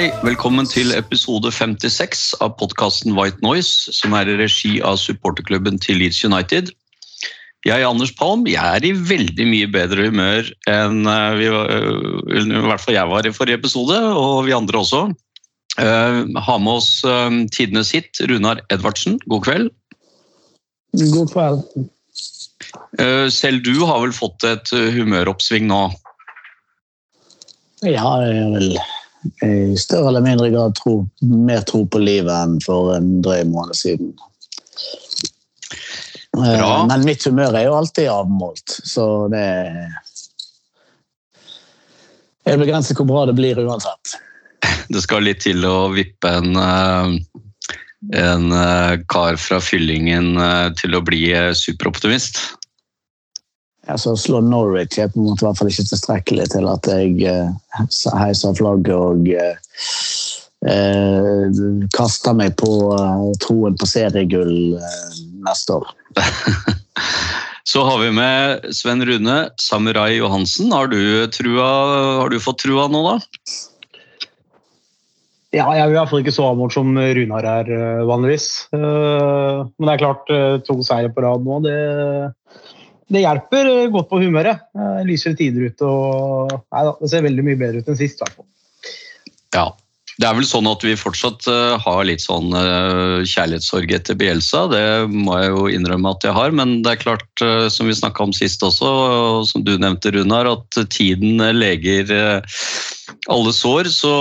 Hei, velkommen til episode 56 av podkasten White Noise, som er i regi av supporterklubben til Leeds United. Jeg er Anders Palm. Jeg er i veldig mye bedre humør enn eh, vi eh, i hvert fall jeg var i forrige episode, og vi andre også. Eh, Har med oss tidenes hit, Runar Edvardsen. God kveld. God kveld. Selv du har vel fått et humøroppsving nå? Jeg har vel i større eller mindre grad tro, mer tro på livet enn for en drøy måned siden. Eh, Bra. Men mitt humør er jo alltid avmålt, så det Jeg begrenser hvor bra det blir uansett. Det skal litt til å vippe en, eh, en eh, kar fra fyllingen til å bli superoptimist. Altså, slå Norwich er på en måte i hvert fall ikke tilstrekkelig til at jeg uh, heiser flagget og uh, uh, kaster meg på troen på seriegull neste år. Så har vi med Sven Rune Samurai Johansen. Har du, trua, har du fått trua nå, da? Ja, jeg er i hvert fall ikke så avmålt som Runar er vanligvis. Eh, Men det er klart, to seire på rad nå, det, det hjelper eh, godt på humøret. Lysere tider ute og Nei da, det ser veldig mye bedre ut enn sist, i hvert fall. Ja. Det er vel sånn at vi fortsatt eh, har litt sånn eh, kjærlighetssorg etter Bielsa. Det må jeg jo innrømme at jeg har, men det er klart, som vi snakka om sist også, og som du nevnte, Runar, at tiden leger alle sår. Så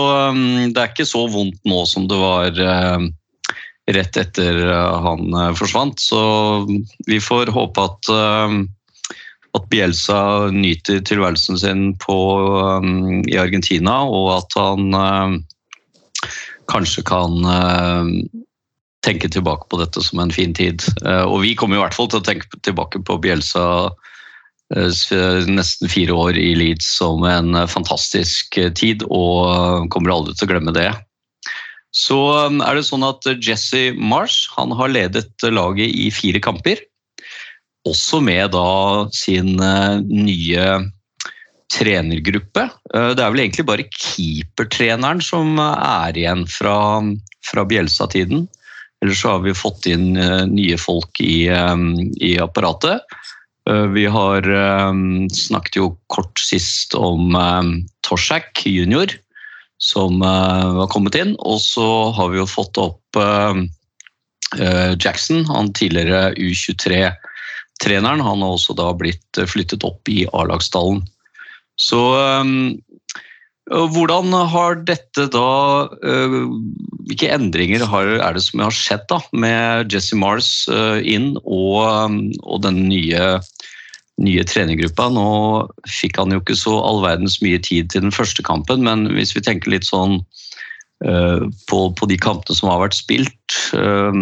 det er ikke så vondt nå som det var rett etter han forsvant. Så vi får håpe at at Bielsa nyter tilværelsen sin på, um, i Argentina, og at han uh, kanskje kan uh, tenke tilbake på dette som en fin tid. Uh, og vi kommer i hvert fall til å tenke tilbake på Bielsa uh, nesten fire år i Leeds som en uh, fantastisk uh, tid, og kommer aldri til å glemme det. Så um, er det sånn at Jesse Marsh han har ledet laget i fire kamper også med da sin eh, nye trenergruppe. Eh, det er vel egentlig bare keepertreneren som er igjen fra, fra Bjelsa-tiden. Ellers så har vi fått inn eh, nye folk i, i apparatet. Vi har snakket jo kort sist om Torsak junior, som var kommet inn. Og så har vi jo fått opp Jackson, han tidligere U23-treneren. Han har også da blitt eh, flyttet opp i A-lagsstallen. Så eh, hvordan har dette da eh, Hvilke endringer er det som har skjedd da med Jesse Mars eh, inn og, eh, og den nye, nye trenergruppa? Nå fikk han jo ikke så all verdens mye tid til den første kampen, men hvis vi tenker litt sånn på, på de kampene som har vært spilt eh,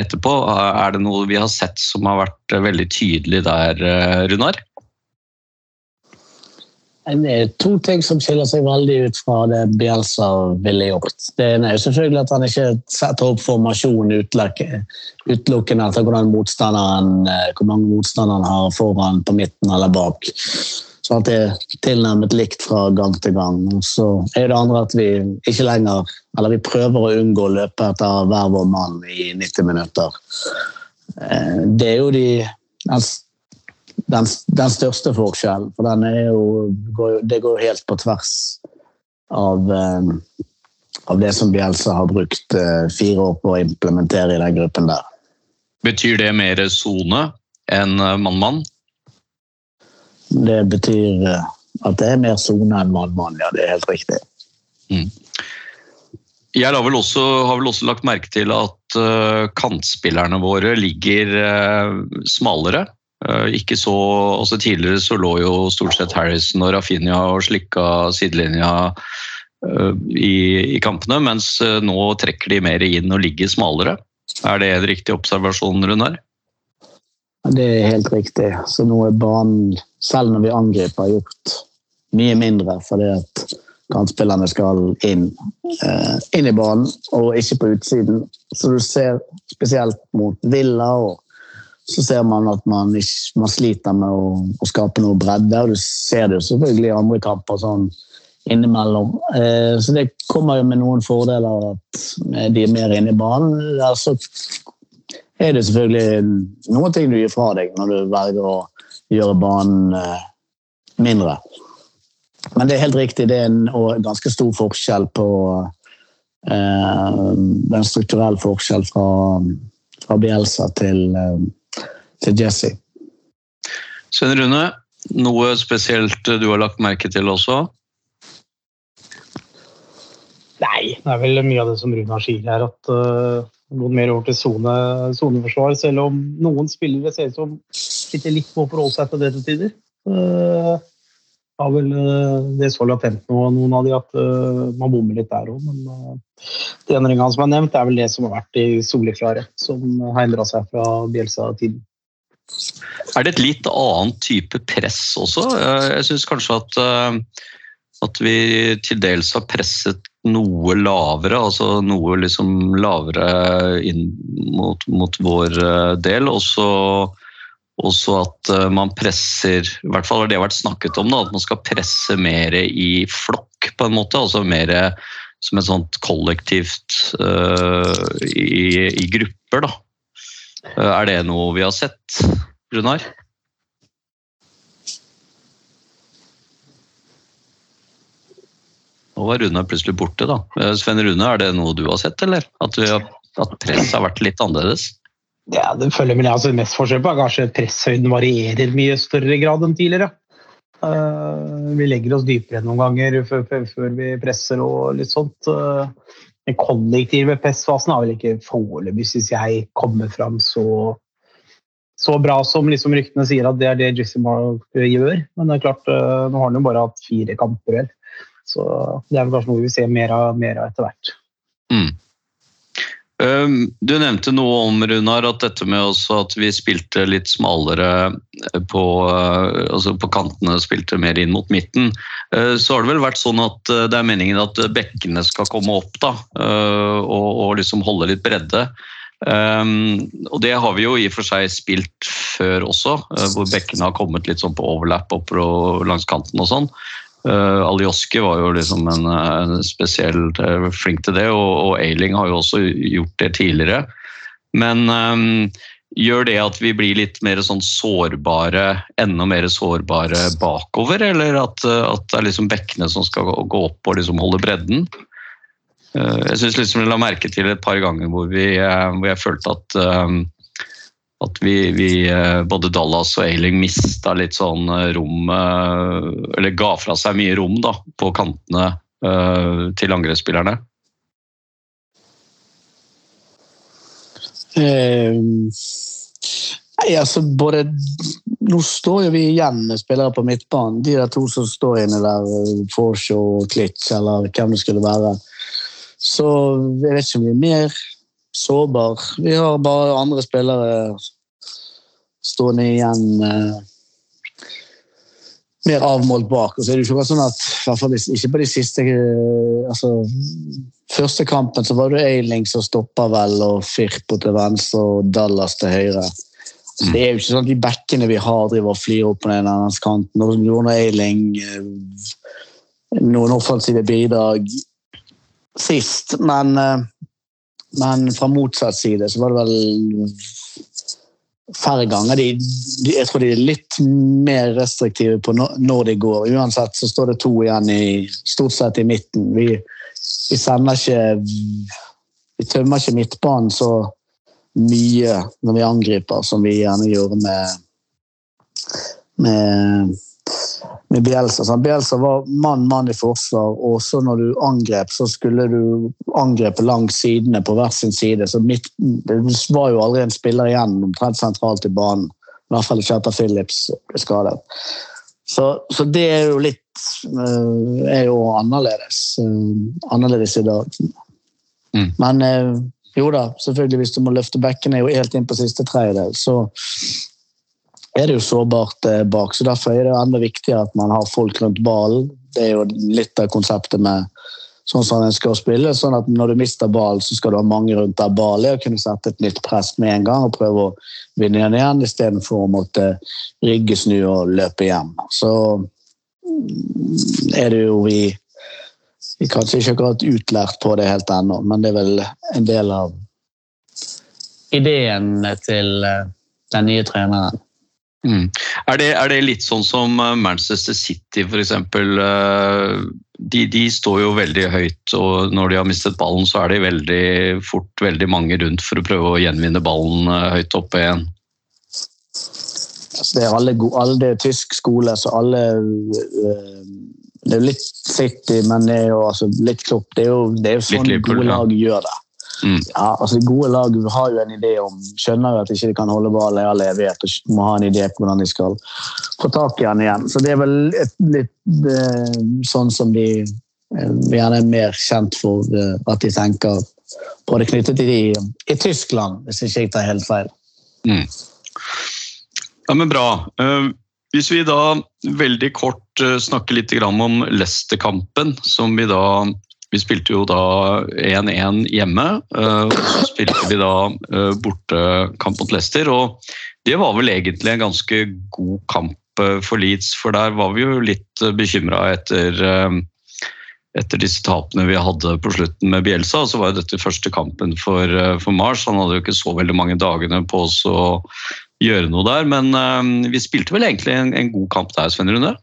etterpå, er det noe vi har sett som har vært eh, veldig tydelig der, eh, Runar? Det er to ting som skiller seg veldig ut fra det Bielsa ville gjort. Det ene er jo selvfølgelig at han ikke setter opp formasjon utelukkende etter hvordan motstanderen, eh, hvor mange motstanderen har foran, på midten eller bak. Så at det er tilnærmet likt fra gang til gang. Og så er det andre at vi ikke lenger Eller vi prøver å unngå å løpe etter hver vår mann i 90 minutter. Eh, Det er jo de den den, den største forskjellen. For den er jo, det går jo helt på tvers av, eh, av det som Bielsa har brukt eh, fire år på å implementere i den gruppen der. Betyr det mer sone enn mann-mann? Det betyr eh, at det er mer sone enn mann-mann, ja. Det er helt riktig. Jeg har vel, også, har vel også lagt merke til at uh, kantspillerne våre ligger uh, smalere. Uh, Ikke så, også Tidligere så lå jo stort sett Harrison og Rafinha og slikka sidelinja i, i kampene, mens nå trekker de mer inn og ligger smalere. Er det en riktig observasjon, Runar? Det er helt riktig. Så nå er banen, selv når vi angriper, gjort mye mindre fordi at kantspillerne skal inn, eh, inn i banen og ikke på utsiden. Så du ser spesielt mot Villa, og så ser man at man, ikke, man sliter med å, å skape noe bredde. Og du ser det jo selvfølgelig i andre kamper sånn innimellom. Eh, så det kommer jo med noen fordeler at de er mer inne i banen. Der så er det selvfølgelig noen ting du gir fra deg når du velger å gjøre banen eh, mindre. Men det er helt riktig, det er en og ganske stor forskjell på eh, Den strukturelle forskjell fra, fra Bielsa til, eh, til Jesse. Svein Rune, noe spesielt du har lagt merke til også? Nei, det er vel mye av det som Runar sier her, at uh, gått mer over til sone, soneforsvar, selv om noen spillere ser ut som sitter litt på å forholde seg til det til tider. Uh, har vel uh, det så latent nå, noen av de, at uh, man bommer litt der òg. Men uh, de endringene som er nevnt, er vel det som har vært de soleklare, som har endra seg fra Bjelsa-tiden. Er det et litt annet type press også? Jeg syns kanskje at, at vi til dels har presset noe lavere, altså noe liksom lavere inn mot, mot vår eh, del. Og så at eh, man presser, i hvert fall har det vært snakket om, da, at man skal presse mer i flokk, på en måte. Altså mer som et sånt kollektivt uh, i, i grupper, da. Er det noe vi har sett, Runar? Nå var Rune plutselig borte, da. Eh, Sven Rune, er det noe du har sett, eller? At, har, at press har vært litt annerledes? Ja, det følger med. Altså, mest forskjell på er kanskje presshøyden varierer mye større grad enn tidligere. Uh, vi legger oss dypere noen ganger før, før, vi presser og litt sånt. Eh, den kollektive pressfasen har vel ikke foreløpig, syns jeg, kommet fram så, så bra som liksom ryktene sier at det er det Jesse Mark gjør. Men det er klart, uh, nå har han jo bare hatt fire kamper, vel. Så det er vel kanskje noe vi vil se mer av, mer av etter hvert. Mm. Du nevnte noe om Runar, at dette med at vi spilte litt smalere på, uh, altså på kantene, spilte mer inn mot midten. Uh, Så har det vel vært sånn at det er meningen at bekkene skal komme opp da, og, og liksom holde litt bredde. Og det har vi jo i og for seg spilt før også, hvor bekkene har kommet litt sånn på overlapp opp langs kanten og sånn. Uh, Alioski var jo liksom en, en spesielt uh, flink til det, og, og Eiling har jo også gjort det tidligere. Men um, gjør det at vi blir litt mer sånn sårbare, enda mer sårbare bakover, eller at, at det er liksom bekkene som skal gå- opp og liksom holde bredden? Uh, jeg synes liksom jeg la merke til et par ganger hvor, vi, hvor jeg følte at um, at vi, vi eh, både Dallas og Eiling mista litt sånn eh, rom Eller ga fra seg mye rom da, på kantene eh, til angrepsspillerne. Eh, altså både Nå står jo vi igjen med spillere på midtbanen. De der to som står inne der, Forshaw og Klitsch, eller hvem det skulle være. Så jeg vet ikke om vi er mer sårbar. Vi har bare andre spillere stående igjen eh, mer avmålt bak. Og så er det jo ikke sånn at, ikke på de siste eh, altså, Første kampen så var det Eiling som stoppa vel, og Firpo til venstre og Dallas til høyre. Så det er jo ikke sånn at de bekkene vi har, driver og flyr opp på den andre kanten. Og som av Eiling eh, noen offensive bidrag sist, men, eh, men fra motsatt side så var det vel færre ganger. De, de, jeg tror de er litt mer restriktive på når, når de går. Uansett så står det to igjen i, stort sett i midten. Vi, vi sender ikke Vi tømmer ikke midtbanen så mye når vi angriper, som vi gjerne gjør med med, med Bielsa. Så Bielsa var mann-mann i forsvar, og så når du angrep, så skulle du angrepe langs sidene på hver sin side. Så midt, det var jo aldri en spiller igjen omtrent sentralt i banen. I hvert fall ikke etter Phillips ble skadet. Så, så det er jo litt eh, er jo annerledes. eh, annerledes i dag. Mm. Men eh, jo da, selvfølgelig hvis du må løfte bekkene helt inn på siste tredjedel, så er det jo sårbart eh, bak. Så Derfor er det enda viktigere at man har folk rundt ballen. Det er jo litt av konseptet med sånn som en skal spille. sånn at Når du mister ballen, så skal du ha mange rundt der ballen er, og kunne sette et nytt press med en gang og prøve å vinne igjen igjen, istedenfor å måtte rygge, snu og løpe hjem. Så mm, er det jo vi vi kanskje ikke akkurat utlært på det helt ennå, men det er vel en del av ideen til eh, den nye treneren. Mm. Er, det, er det litt sånn som eh, Manchester City f.eks.? De, de står jo veldig høyt, og når de har mistet ballen, så er de veldig fort veldig mange rundt for å prøve å gjenvinne ballen eh, høyt oppe igjen. Altså, det er alle, alle det er tysk skole, så alle Det er jo litt City, men det er jo altså, litt Klopp. Det er jo, det er jo sånn gode lag gjør det. Mm. Ja, altså Gode lag har jo en idé om Skjønner jo at de ikke kan holde ballen i all evighet og må ha en idé på hvordan de skal få tak i den igjen. Så det er vel et, litt eh, sånn som de eh, gjerne er mer kjent for eh, at de tenker på det knyttet til de i Tyskland, hvis ikke jeg tar helt feil. Mm. Ja, men bra. Eh, Hvis vi da veldig kort snakker litt om Leicester-kampen, som vi da Vi spilte jo da 1-1 hjemme, eh, og så spilte vi da eh, bortekamp mot Leicester. Og det var vel egentlig en ganske god kamp eh, for Leeds, for der var vi jo litt bekymra etter etter disse tapene vi hadde på slutten med Bielsa, så var dette første kampen for, for Mars. Han hadde jo ikke så veldig mange dagene på oss å gjøre noe der, men vi spilte vel egentlig en, en god kamp der, Sven Rune?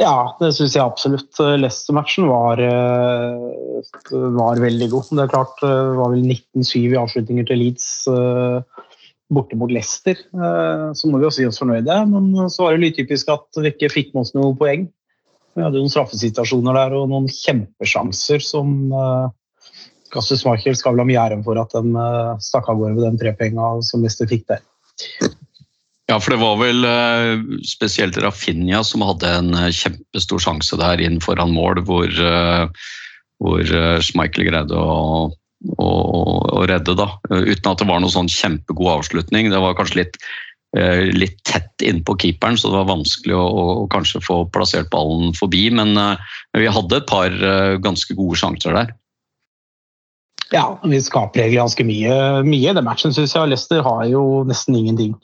Ja, det syns jeg absolutt. Leicester-matchen var, eh, var veldig god. Det er klart, eh, det var vel 19-7 i avslutninger til Leeds eh, borte mot Leicester. Eh, Så må vi jo si oss fornøyde, men så var det litt typisk at vi ikke fikk med oss noe poeng. Vi hadde noen straffesituasjoner der og noen kjempesjanser som Gassus Michael skal vel ha mye æren for at de stakk av gårde ved den trepenga som Leicester fikk der. Ja, for det var vel eh, spesielt Rafinha som hadde en eh, kjempestor sjanse der inn foran mål, hvor, eh, hvor Schmeichel greide å, å, å redde, da. Uten at det var noen sånn kjempegod avslutning. Det var kanskje litt, litt tett innpå keeperen, så det var vanskelig å, å, kanskje få plassert ballen forbi. Men vi hadde et par ganske gode sjanser der. Ja, vi skaper egentlig ganske mye, mye i den matchen, syns jeg. Leicester har jo nesten ingenting.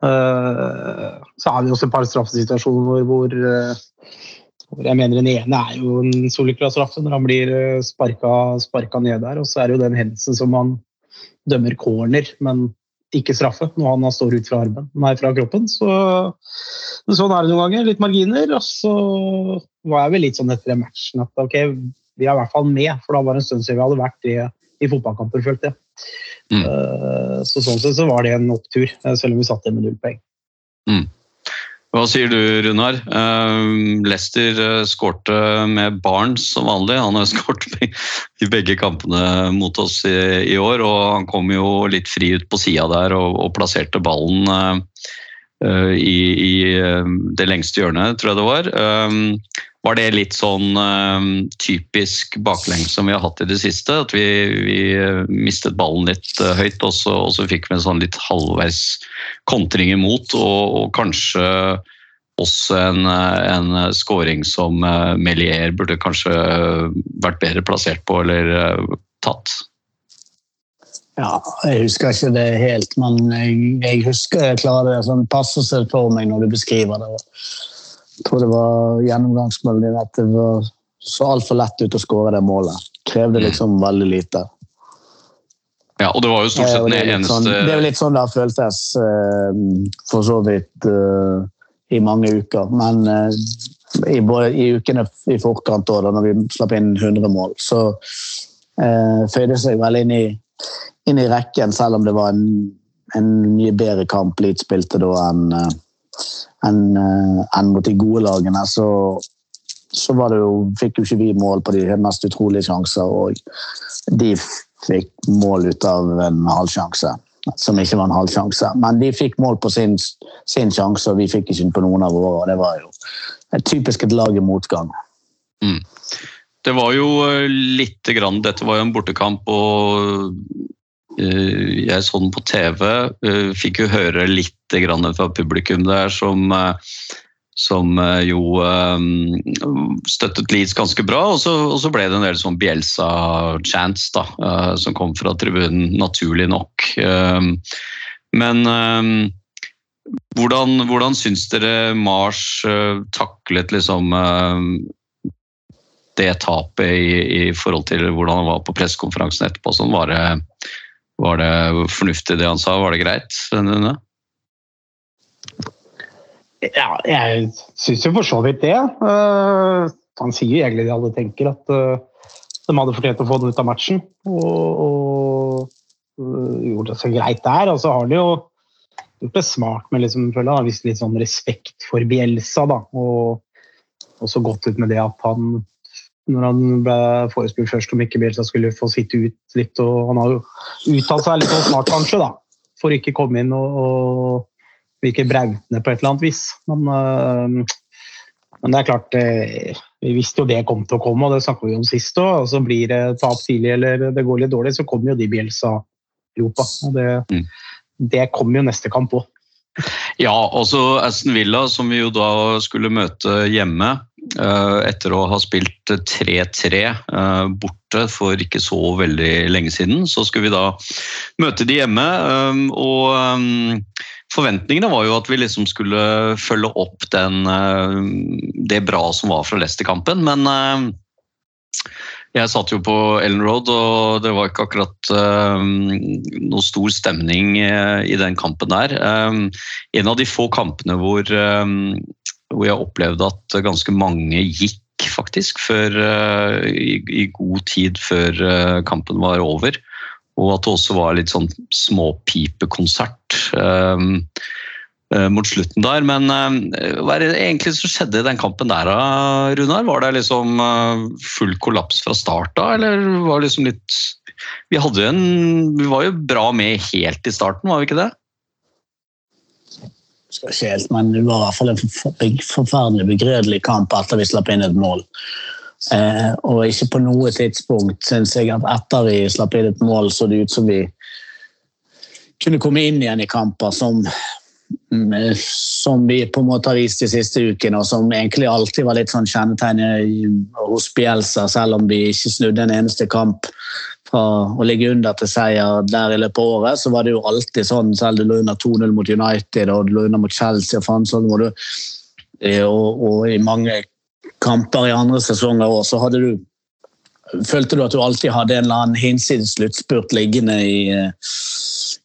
Eh, så har vi også et par straffesituasjoner hvor, hvor, eh, jeg mener den ene er jo en soleklar straffe når han blir eh, sparka, sparka ned der. Og så er det jo den hendelsen som han dømmer corner, men ikke straffe når han står ut fra armen, nei, fra kroppen. Så, sånn er det noen ganger. Litt marginer. Og så var jeg vel litt sånn etter matchen at ok, vi er i hvert fall med, for da var det en stund siden vi hadde vært det i fotballkamper, følte jeg. Mm. Eh, Så sånn sett så var det en opptur, eh, selv om vi satt igjen med null poeng. Hva sier du, Runar? Lester Leicester uh, skårte med Barnes som vanlig. Han har skåret i- begge kampene mot oss i, år, og han kom jo litt fri ut på sida der og, og plasserte ballen i, i det lengste hjørnet, tror jeg det var. Var det litt sånn um, typisk baklengs som vi har hatt i det siste? At vi, vi uh, mistet ballen litt uh, høyt, og så, og så fikk vi en sånn litt halvveis kontring imot, og, og kanskje også en, en scoring som eh, Melier burde kanskje vært bedre plassert på eller eh, tatt. Ja, jeg husker ikke det helt, men jeg, jeg husker jeg klarer det. Sånn, passer seg for meg når du beskriver det. Jeg tror det var gjennomgangsmålet din at det var så altfor lett ut å skåre det målet. Krevde liksom veldig lite. Ja, og det var jo stort sett den det, litt sånn, det er jo litt sånn det har føltes eh, for så vidt eh, i mange uker. Men eh, i, både, i ukene i forkant da når vi slapp inn 100 mål, så eh, føyde seg vel inn i, inn i rekken, selv om det var en, en mye bedre kamp Leeds spilte da enn enn, en mot de gode lagene. Så, så jo, fikk jo ikke vi mål på de mest utrolige sjanser, og de fikk mål ut av en halvsjanse. som ikke var en halvsjanse. Men de fikk mål på sin, sin sjanse, og vi fikk ikke på noen av våre. og Det var jo et typisk et lag i motgang. Det var jo eh, lite grann Dette var jo en bortekamp, og eh, jeg så den på TV. eh, Fikk jo høre litt fra publikum der som eh, som eh, jo eh, støttet Leeds ganske bra, og så, og så ble det en del sånn Bielsa-chants da, eh, som kom fra tribunen, naturlig nok. Eh, Men eh, hvordan, hvordan syns dere Mars eh, taklet liksom eh, det tapet i, i forhold til hvordan han var på pressekonferansen etterpå? Sånn, var, det, var det fornuftig det han sa? Var det greit? Denne? Ja, jeg syns jo for så vidt det. Uh, han sier jo egentlig det alle tenker, at uh, de hadde fortjent å få det ut av matchen. Og, og uh, gjorde det så greit der. Og så har de jo gjort det smart med liksom, føler jeg, litt sånn respekt for Bielsa. Da, og også gått ut med det at han når han ble forespurt først om ikke Bielsa skulle få sitte ut litt, og han har jo uttalt seg litt snart kanskje, da, for ikke komme inn og, og virke brautende på et eller annet vis. Men, øh, men det er klart, øh, vi visste jo det kom til å komme, og det snakka vi om sist òg. Og så blir det tap tidlig eller det går litt dårlig, så kommer jo de Bielsa-ropa. Og det, Mm. det kommer jo neste kamp òg. Ja, altså Aston Villa, som vi jo da skulle møte hjemme. Eh, Etter å ha spilt 3-3 eh, borte for ikke så veldig lenge siden, så skulle vi da møte de hjemme. eh, Og forventningene var jo at vi liksom skulle følge opp den, det bra som var fra Leicester-kampen, men jeg satt jo på Ellen Road, og det var ikke akkurat eh, noe stor stemning eh, i den kampen der. Um, en av de få kampene hvor, eh, hvor jeg opplevde at ganske mange gikk faktisk før, eh, i, i god tid før eh, kampen var over. Og at det også var litt sånn småpipekonsert um, mot slutten der. Men hva er det egentlig som skjedde i den kampen der, Runar? Var det liksom full kollaps fra start da, eller var det liksom litt Vi en Vi var jo bra med helt i starten, var vi ikke det? Skal ikke helt, men det var i hvert fall en forferdelig begredelig kamp etter vi slapp inn et mål. Eh, og ikke på noe tidspunkt syns jeg at etter vi slapp inn et mål, så det ut som vi kunne komme inn igjen i kamper som, mm, som vi på en måte har vist de siste ukene, og som egentlig alltid var litt sånn kjennetegnet hos Bielsa, selv om vi ikke snudde en eneste kamp fra å ligge under til seier der i løpet av året, så var det jo alltid sånn, selv du lå under 2-0 mot United og du lå under mot Chelsea og du, eh, og, og i mange kamper i andre sesonger òg, så hadde du følte du at du alltid hadde en eller annen hinsides sluttspurt liggende i, eh,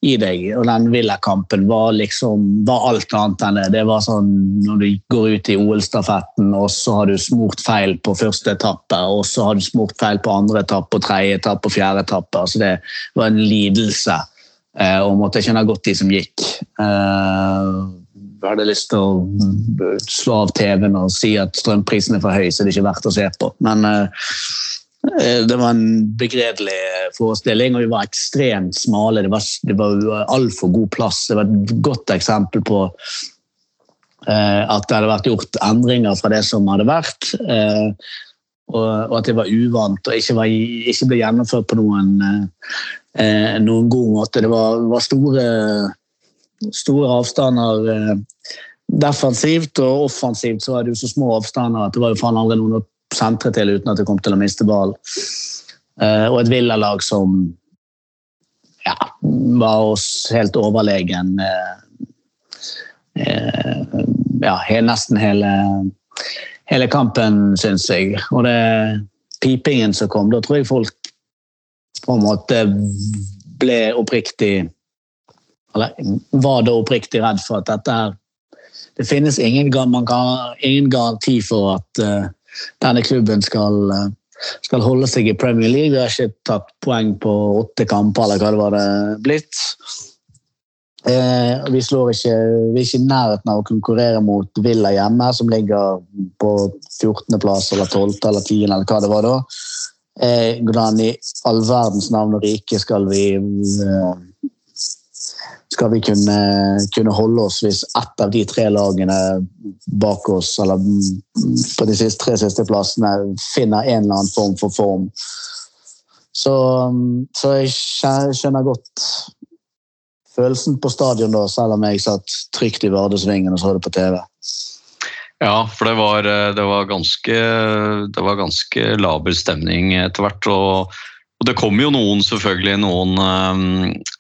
i deg. Og den Villa-kampen var liksom var alt annet enn det. Det var sånn når du går ut i OL-stafetten, og så har du smurt feil på første etappe, og så har du smurt feil på andre etappe, og tredje etappe og fjerde etappe. Altså det var en lidelse. eh, Og måtte ikke ha gått de som gikk. Eh, Jeg hadde lyst til å slå av TV-en og si at strømprisen er for høy, så det er ikke verdt å se på. Men eh, Eh, Det var en begredelig forestilling, og vi var ekstremt smale. Det var, det var altfor god plass. Det var et godt eksempel på eh, at det hadde vært gjort endringer fra det som hadde vært. eh, og, og at det var uvant og ikke, var, ikke ble gjennomført på noen, eh, noen god måte. Det var, var store, store avstander eh, defensivt, og offensivt så var det jo så små avstander at det var jo faen aldri noen å sentre til uten at de kom til å miste ball. Eh, og et Villa-lag som ja, var oss helt overlegen eh, eh, ja, nesten hele, hele kampen, syns jeg. Og det pipingen som kom, da tror jeg folk på en måte ble oppriktig Eller var da oppriktig redd for at dette her Det finnes ingen, man kan, ingen garanti for at eh, denne klubben skal, eh, skal holde seg i Premier League. Vi har ikke tatt poeng på åtte kamper, eller hva det var det blitt. Eh, vi, ikke, vi er ikke i nærheten av å konkurrere mot Villa hjemme, som ligger på 14.-plass eller 12. eller 10., eller hva det var da. Eh, i all verdens navn og rike skal vi eh, skal vi kunne, kunne holde oss hvis ett av de tre lagene bak oss, eller på de siste, tre siste plassene, finner en eller annen form for form. Så, så jeg skjønner godt følelsen på stadion da, selv om jeg satt trygt i Vardøsvingen og så det på TV. Ja, for det var, det var ganske, det var ganske laber stemning etter hvert. og og Det kom jo noen selvfølgelig, noen,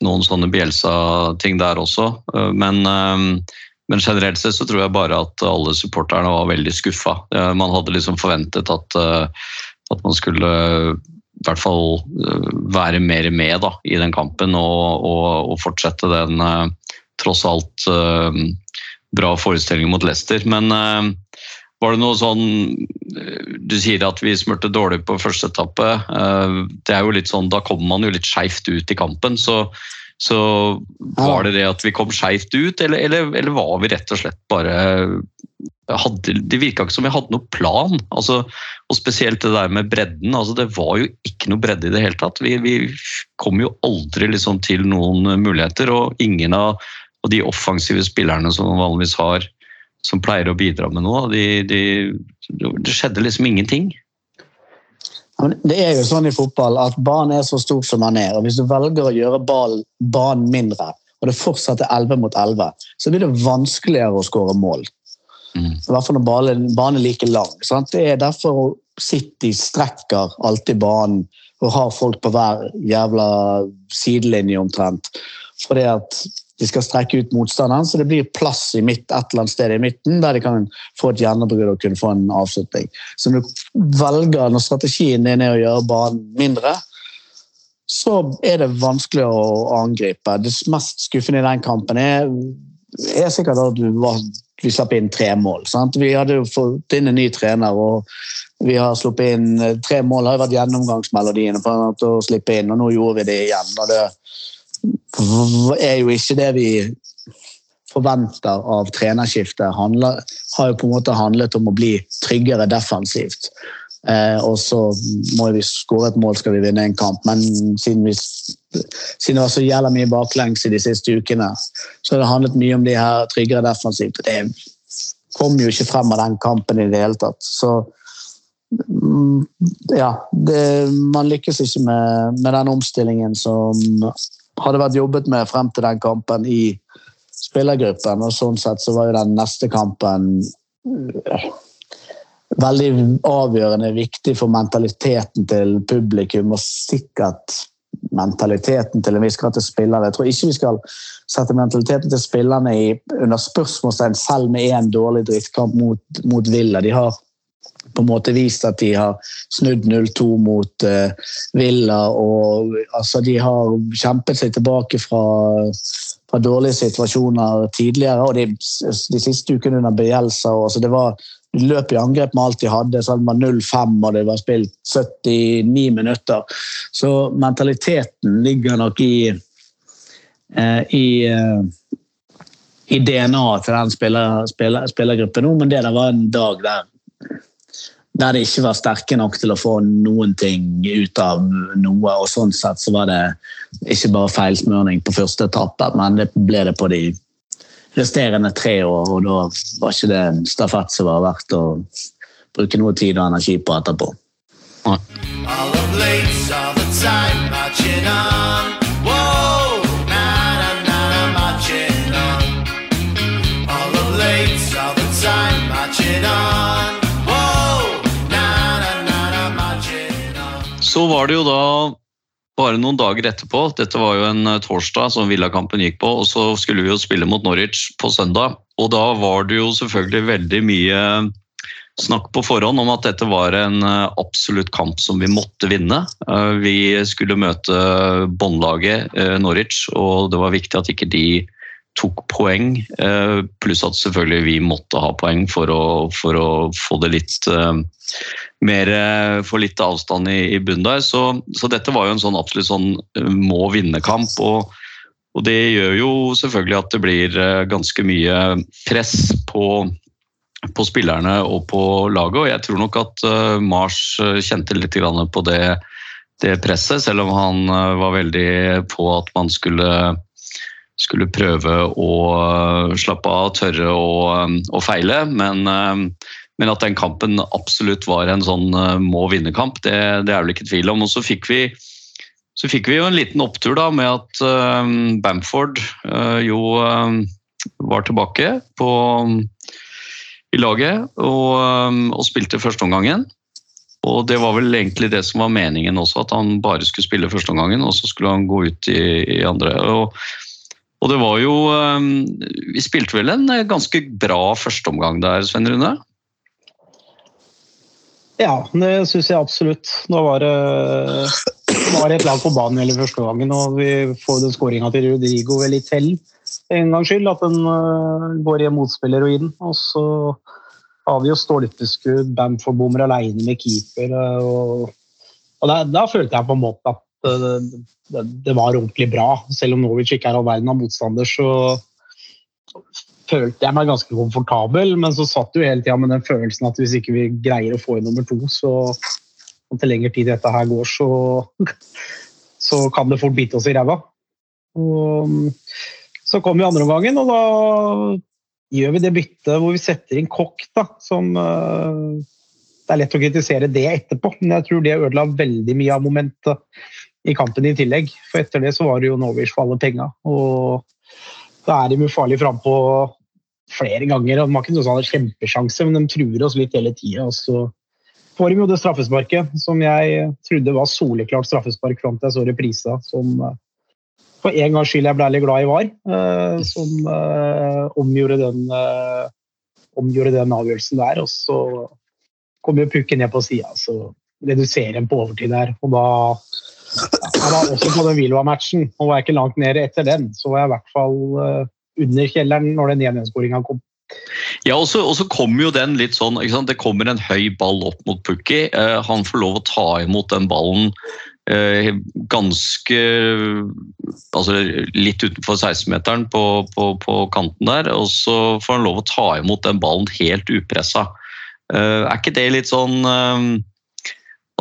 noen sånne Bielsa-ting der også. Men, men, generelt sett så tror jeg bare at alle supporterne var veldig skuffa. Man hadde liksom forventet at, at man skulle i hvert fall være mer med da, i den kampen og, og, og fortsette den tross alt bra forestillingen mot Leicester. Men var det noe sånn Du sier at vi smurte dårlig på første etappe. Det er jo litt sånn, Da kommer man jo litt skeivt ut i kampen. Så, så var det det at vi kom skeivt ut, eller, eller, eller, var vi rett og slett bare hadde, Det virka ikke som vi hadde noen plan. Altså, og Spesielt det der med bredden. altså Det var jo ikke noe bredde i det hele tatt. Vi, vi kom jo aldri liksom til noen muligheter, og ingen av, av de offensive spillerne som vanligvis har som pleier å bidra med noe. De, de, det skjedde liksom ingenting. Det er jo sånn i fotball at banen er så stor som den er. og Hvis du velger å gjøre banen mindre, og det fortsatt er 11 mot 11, så blir det vanskeligere å skåre mål. Mm. I hvert fall når banen er like lang. Sant? Det er derfor City strekker alltid banen og har folk på hver jævla sidelinje omtrent. Fordi at de skal strekke ut motstanderen, så det blir plass i midt, et eller annet sted i midten der de kan få et gjennombrudd og kunne få en avslutning. Så når du velger, når strategien din er å gjøre banen mindre, så er det vanskelig å angripe. Det mest skuffende i den kampen er, er sikkert at vi slapp inn tre mål. Sant? Vi hadde jo fått inn en ny trener, og vi har sluppet inn tre mål. Det har vært gjennomgangsmelodiene for å slippe inn, og nå gjorde vi det igjen. og det er jo ikke det vi forventer av trenerskiftet. Handler, har jo på en måte handlet om å bli tryggere defensivt. Eh, og så må vi skåre et mål skal vi vinne en kamp, men siden, vi, siden det var så jævla mye baklengs i de siste ukene, så har det handlet mye om de her tryggere defensivt. Det kom jo ikke frem av den kampen i det hele tatt. Så mm, ja, det, man lykkes ikke med, med den omstillingen som hadde vært jobbet med frem til den kampen i spillergruppen. og Sånn sett så var jo den neste kampen øh, veldig avgjørende viktig for mentaliteten til publikum, og sikkert mentaliteten til en viss grad til spillerne. Jeg tror ikke vi skal sette mentaliteten til spillerne i, under spørsmålstegn selv med én dårlig drittkamp mot, mot Villa. De har på en måte vist at de har snudd 0-2 mot uh, Villa. og altså, De har kjempet seg tilbake fra, fra dårlige situasjoner tidligere. og De, de siste ukene under Bielsa altså, det var de løp i angrep med alt de hadde. så det var 0-5 og det var spilt 79 minutter. Så mentaliteten ligger nok i, uh, i uh, i DNA-et til den spiller, spiller, spillergruppen nå, men det der var en dag der der de ikke var sterke nok til å få noen ting ut av noe. og Sånn sett så var det ikke bare feilsmøring på første etappe, men det ble det på de resterende tre år. Og da var ikke det en stafett som var verdt å bruke noe tid og energi på etterpå. All var det jo da bare noen dager etterpå, dette var jo en eh, torsdag som Villakampen gikk på, og så skulle vi jo spille mot Norwich på søndag. Og da var det jo selvfølgelig veldig mye snakk på forhånd om at dette var en eh, absolutt kamp som vi måtte vinne. Eh, vi skulle møte båndlaget Norwich, og det var viktig at ikke de tok poeng. Pluss at selvfølgelig vi måtte ha poeng for å, for å få det litt mer eh, få litt avstand i, i bunnen der. Så, så, dette var jo en sånn absolutt sånn eh, må vinne-kamp. Og, og, det gjør jo selvfølgelig at det blir eh, ganske mye press på, på spillerne og på laget. Og jeg tror nok at Mars kjente litt på det, det presset, selv om han var veldig på at man skulle skulle prøve å eh, slappe av, tørre å, eh, feile. Men, eh, men, at den kampen absolutt var en sånn må vinne-kamp, det, det, er vel ikke tvil om. Og så fikk vi, så fikk vi jo en liten opptur da med at Bamford jo var tilbake på, i laget og, og spilte førsteomgangen. Og det var vel egentlig det som var meningen også, at han bare skulle spille førsteomgangen, og så skulle han gå ut i, i andre. Og, og, det var jo Vi spilte vel en ganske bra førsteomgang der, Sven Rune? Ja, det syns jeg absolutt. Nå var det, var et lag på banen hele første gangen, og vi får den skåringa til Rodrigo vel litt til en gangs skyld. At den uh, går i en motspiller og inn. Og så har vi jo stolpeskudd, Bamford bommer alene med keeper. Og, og da, da, følte jeg på en måte at uh, det, det, var ordentlig bra. Selv om Norwich ikke er all verden av motstander, så følte jeg meg ganske komfortabel, men så satt du hele tida med den følelsen at hvis ikke vi greier å få inn nummer to, så om til lengre tid dette her går, så, så kan det fort bite oss i ræva. Så kom vi andre omgangen, og da gjør vi det byttet hvor vi setter inn Kokk, da, som uh, Det er lett å kritisere det etterpå, men jeg tror det ødela veldig mye av momentet i kampen i tillegg. For etter det så var det jo Norwich for alle penga. Og da er de ufarlige frampå flere ganger. og De kunne noen sånn kjempesjanse, men de truer oss litt hele tida. Så får de jo det straffesparket som jeg trodde var soleklart straffespark fram til jeg så reprisa. Som eh, for en gangs skyld jeg ble litt glad i var. Eh, som eh, omgjorde den, omgjorde den avgjørelsen der. Og så kom jo pukken ned på sida, så reduserer en på overtid der. Og da jeg var også på den Vilva-matchen, og var ikke langt nede etter den. Så var jeg i hvert fall uh, under kjelleren når den 1-1-skåringa kom. Ja, og så kommer jo den litt sånn Det kommer en høy ball opp mot Pukki. Uh, han får lov å ta imot den ballen uh, ganske Altså litt utenfor 16-meteren på, på, på, kanten der. Og så får han lov å ta imot den ballen helt upressa. er ikke det litt sånn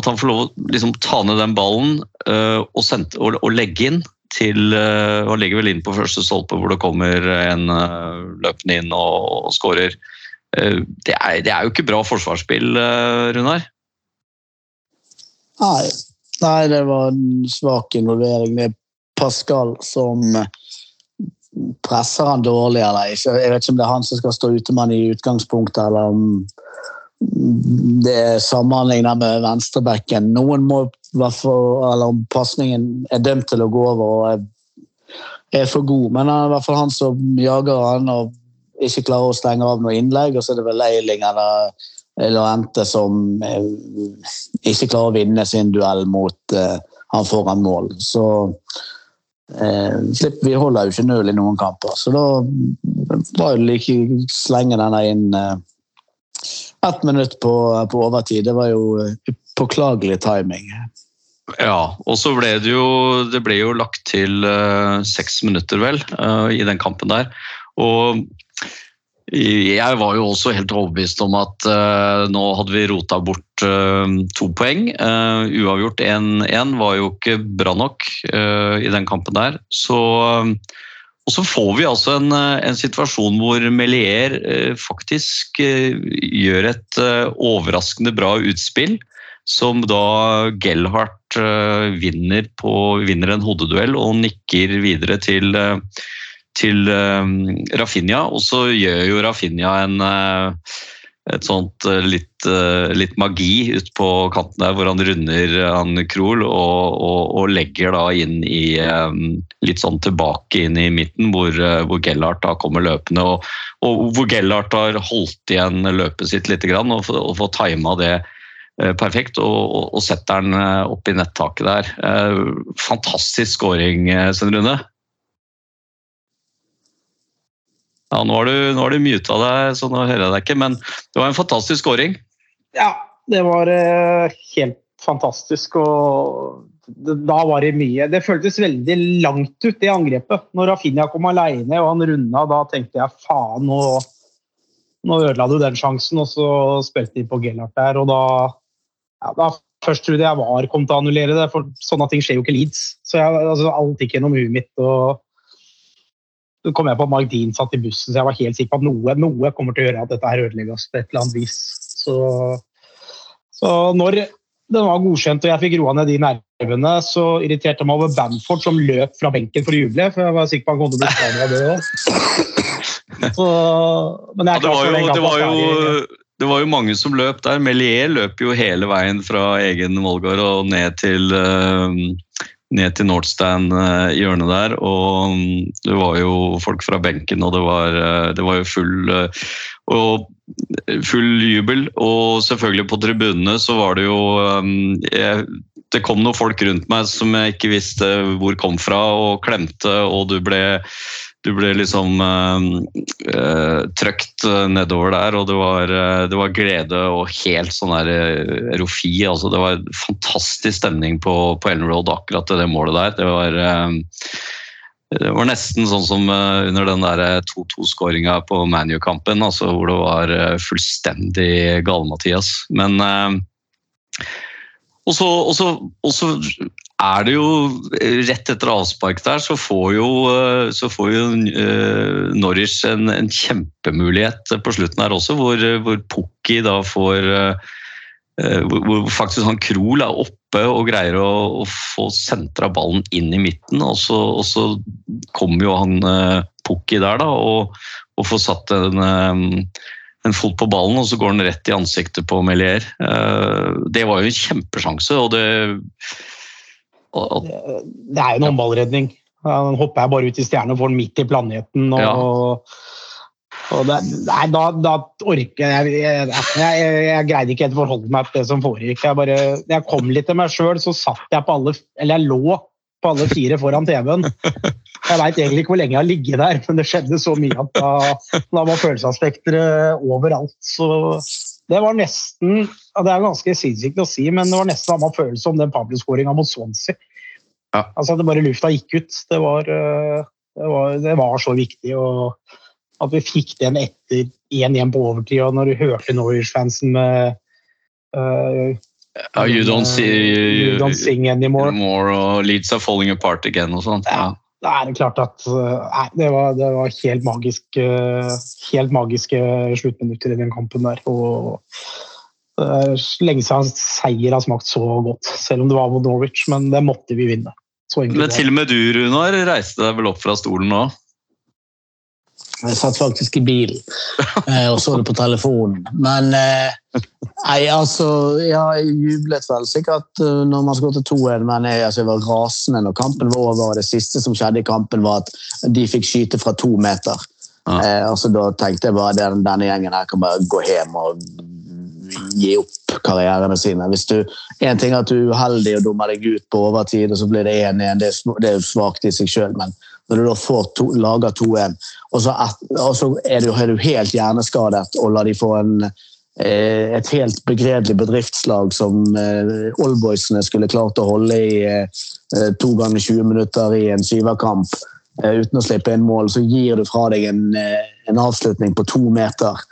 at han får lov å liksom, ta ned den ballen uh, og, sende, og, og, legge inn til uh, Han legger vel inn på første stolpe hvor det kommer en uh, løpende inn og, og skårer. Det er, det, er, jo ikke bra forsvarsspill, Runar? Nei. Nei, det var en svak involvering. Er Pascal som presser han dårlig eller ikke. Jeg vet ikke om det er han som skal stå ute med han i utgangspunktet, eller om det er sammenlignet med venstrebekken. Noen må eller om pasningen er dømt til å gå over og er, for god. Men i hvert fall han som jager han og ikke klarer å stenge av noe innlegg. Og så er det vel Eiling eller, eller Ente som eh, ikke klarer å vinne sin duell mot uh, han foran mål. Så eh, vi holder jo ikke null i noen kamper. Så da var det like slenge denne inn eh, ett minutt på, på, overtid. Det var jo eh, påklagelig timing. Ja, og så ble det jo Det ble jo lagt til uh, seks minutter, vel, uh, i den kampen der. Og jeg var jo også helt overbevist om at uh, nå hadde vi rota bort to poeng. uavgjort 1-1 var jo ikke bra nok i den kampen der. Så og så får vi altså en, eh, en situasjon hvor Melier eh, faktisk eh, gjør et overraskende bra utspill, som da Gellhardt vinner, på, vinner en hodeduell og nikker videre til, til Rafinha. Og så gjør jo Rafinha en et sånt eh, litt, eh, litt magi ut på kanten der, hvor han runder eh, han Krohl og, og, og, legger da inn i litt sånn tilbake inn i midten, hvor, hvor Gellart da kommer løpende. Og, og hvor Gellart har holdt igjen løpet sitt litt og, og fått tima det perfekt og, og, setter den opp i nettaket der. Fantastisk skåring, Svein Rune. Ja, nå har du, nå du muta deg, så nå hører jeg deg ikke, men det var en fantastisk scoring. Ja, det var uh, helt fantastisk. og Da var det mye. Det føltes veldig langt ut, det angrepet. Når Rafinha kom alene og han runda, da tenkte jeg faen, nå, nå ødela du den sjansen. Og så spilte de på Gellert der, og da, ja, da Først trodde jeg VAR kom til å annullere det, for sånne ting skjer jo ikke Leeds. Så jeg, altså, alt gikk gjennom huet mitt. og så kom jeg på at Mark Dean satt i bussen, så jeg var helt sikker på at noe, noe kommer til å gjøre at dette her ødelegges på et eller annet vis. Så, så når den var godkjent og jeg fikk roa ned de nervene, så irriterte jeg meg over Bamford som løp fra benken for å juble, for jeg var sikker på at han kom til å bli skadet av det òg. Men Ja, det, var jo, det, var jo, det var jo mange som løp der. Melier løp jo hele veien fra egen målgård og ned til, eh, ned til Nordstand eh, der. Og mm, det var jo folk fra benken, og det var, eh, det var jo full, eh, full jubel. Og selvfølgelig på tribunene så var det jo jeg, Det kom noen folk rundt meg som jeg ikke visste hvor kom fra, og klemte, og du ble du ble liksom uh, trøkt eh, nedover der, og det var, det var glede og helt sånn der erofi. Altså, det var fantastisk stemning på, på Ellen Road akkurat til det målet der. Det var, det var nesten sånn som under den der 2-2-skåringa på ManU-kampen, altså, hvor det var fullstendig gale-Mathias. Men og og så er det jo eh, rett etter avspark der, så får jo, eh, så får jo eh, Norwich en, en kjempemulighet på slutten her også, hvor, hvor Pukki da får hvor, faktisk han Krohl er oppe og greier å, å få sentra ballen inn i midten. Og så, og så kommer jo han eh, Pukki der da, og, og får satt en, en fot på ballen, og så går den rett i ansiktet på Melier. Det var jo en kjempesjanse, og det og, og, Det er jo en håndballredning. Han hopper jeg bare ut i stjernen og får den midt i planeten. Og, Ja. og det, nei, da, da orker jeg jeg, jeg, jeg greide ikke helt å forholde meg til det som foregikk. Jeg bare, jeg kom litt til meg sjøl, så satt jeg på alle Eller jeg lå på alle fire foran TV-en. Jeg veit egentlig ikke hvor lenge jeg har ligget der, men det skjedde så mye at da, da var følelsesspekteret overalt. Så det var nesten Det er ganske sinnssykt å si, men det var nesten samme følelse om den Pablo-skåringa mot Swansea. Ja. Altså det bare lufta gikk ut. Det var, eh, det var, det var så viktig. At vi fikk den etter 1-1 på overtid, og når du hørte Norwich-fansen med uh, you don't see You don't sing anymore. anymore og Leeds are falling apart again og sånt. Ja. Da er det klart at eh, nei, det, var, det var helt magisk eh, helt magiske sluttminutter i den kampen der. Og det er lenge siden seier har smakt så godt, selv om det var mot Norwich, men det måtte vi vinne. Så Men til og med du, Runar, reiste deg vel opp fra stolen nå? Jeg satt faktisk i bilen eh, og så det på telefonen. Men eh, nei, altså Ja, jeg jublet vel sikkert eh, når man skåret 2-1, men jeg, altså, jeg var rasende når kampen var over. Det siste som skjedde i kampen, var at de fikk skyte fra to meter. Ja. Eh, altså, da tenkte jeg bare at denne gjengen her kan bare gå hjem og gi opp karrierene sine. Hvis du, En ting er at du er uheldig og dummer deg ut på overtid, og så blir det 1-1. Det, det er svakt i seg sjøl, men når du da får to, lager 2-1, og og så er, du, er du helt hjerneskadet og lar de få en, eh, et helt begredelig bedriftslag som eh, Oldboysene skulle klart å holde i eh, to ganger 20 minutter i en syverkamp eh, uten å slippe inn mål, så gir du fra deg en, eh, en avslutning på to meter.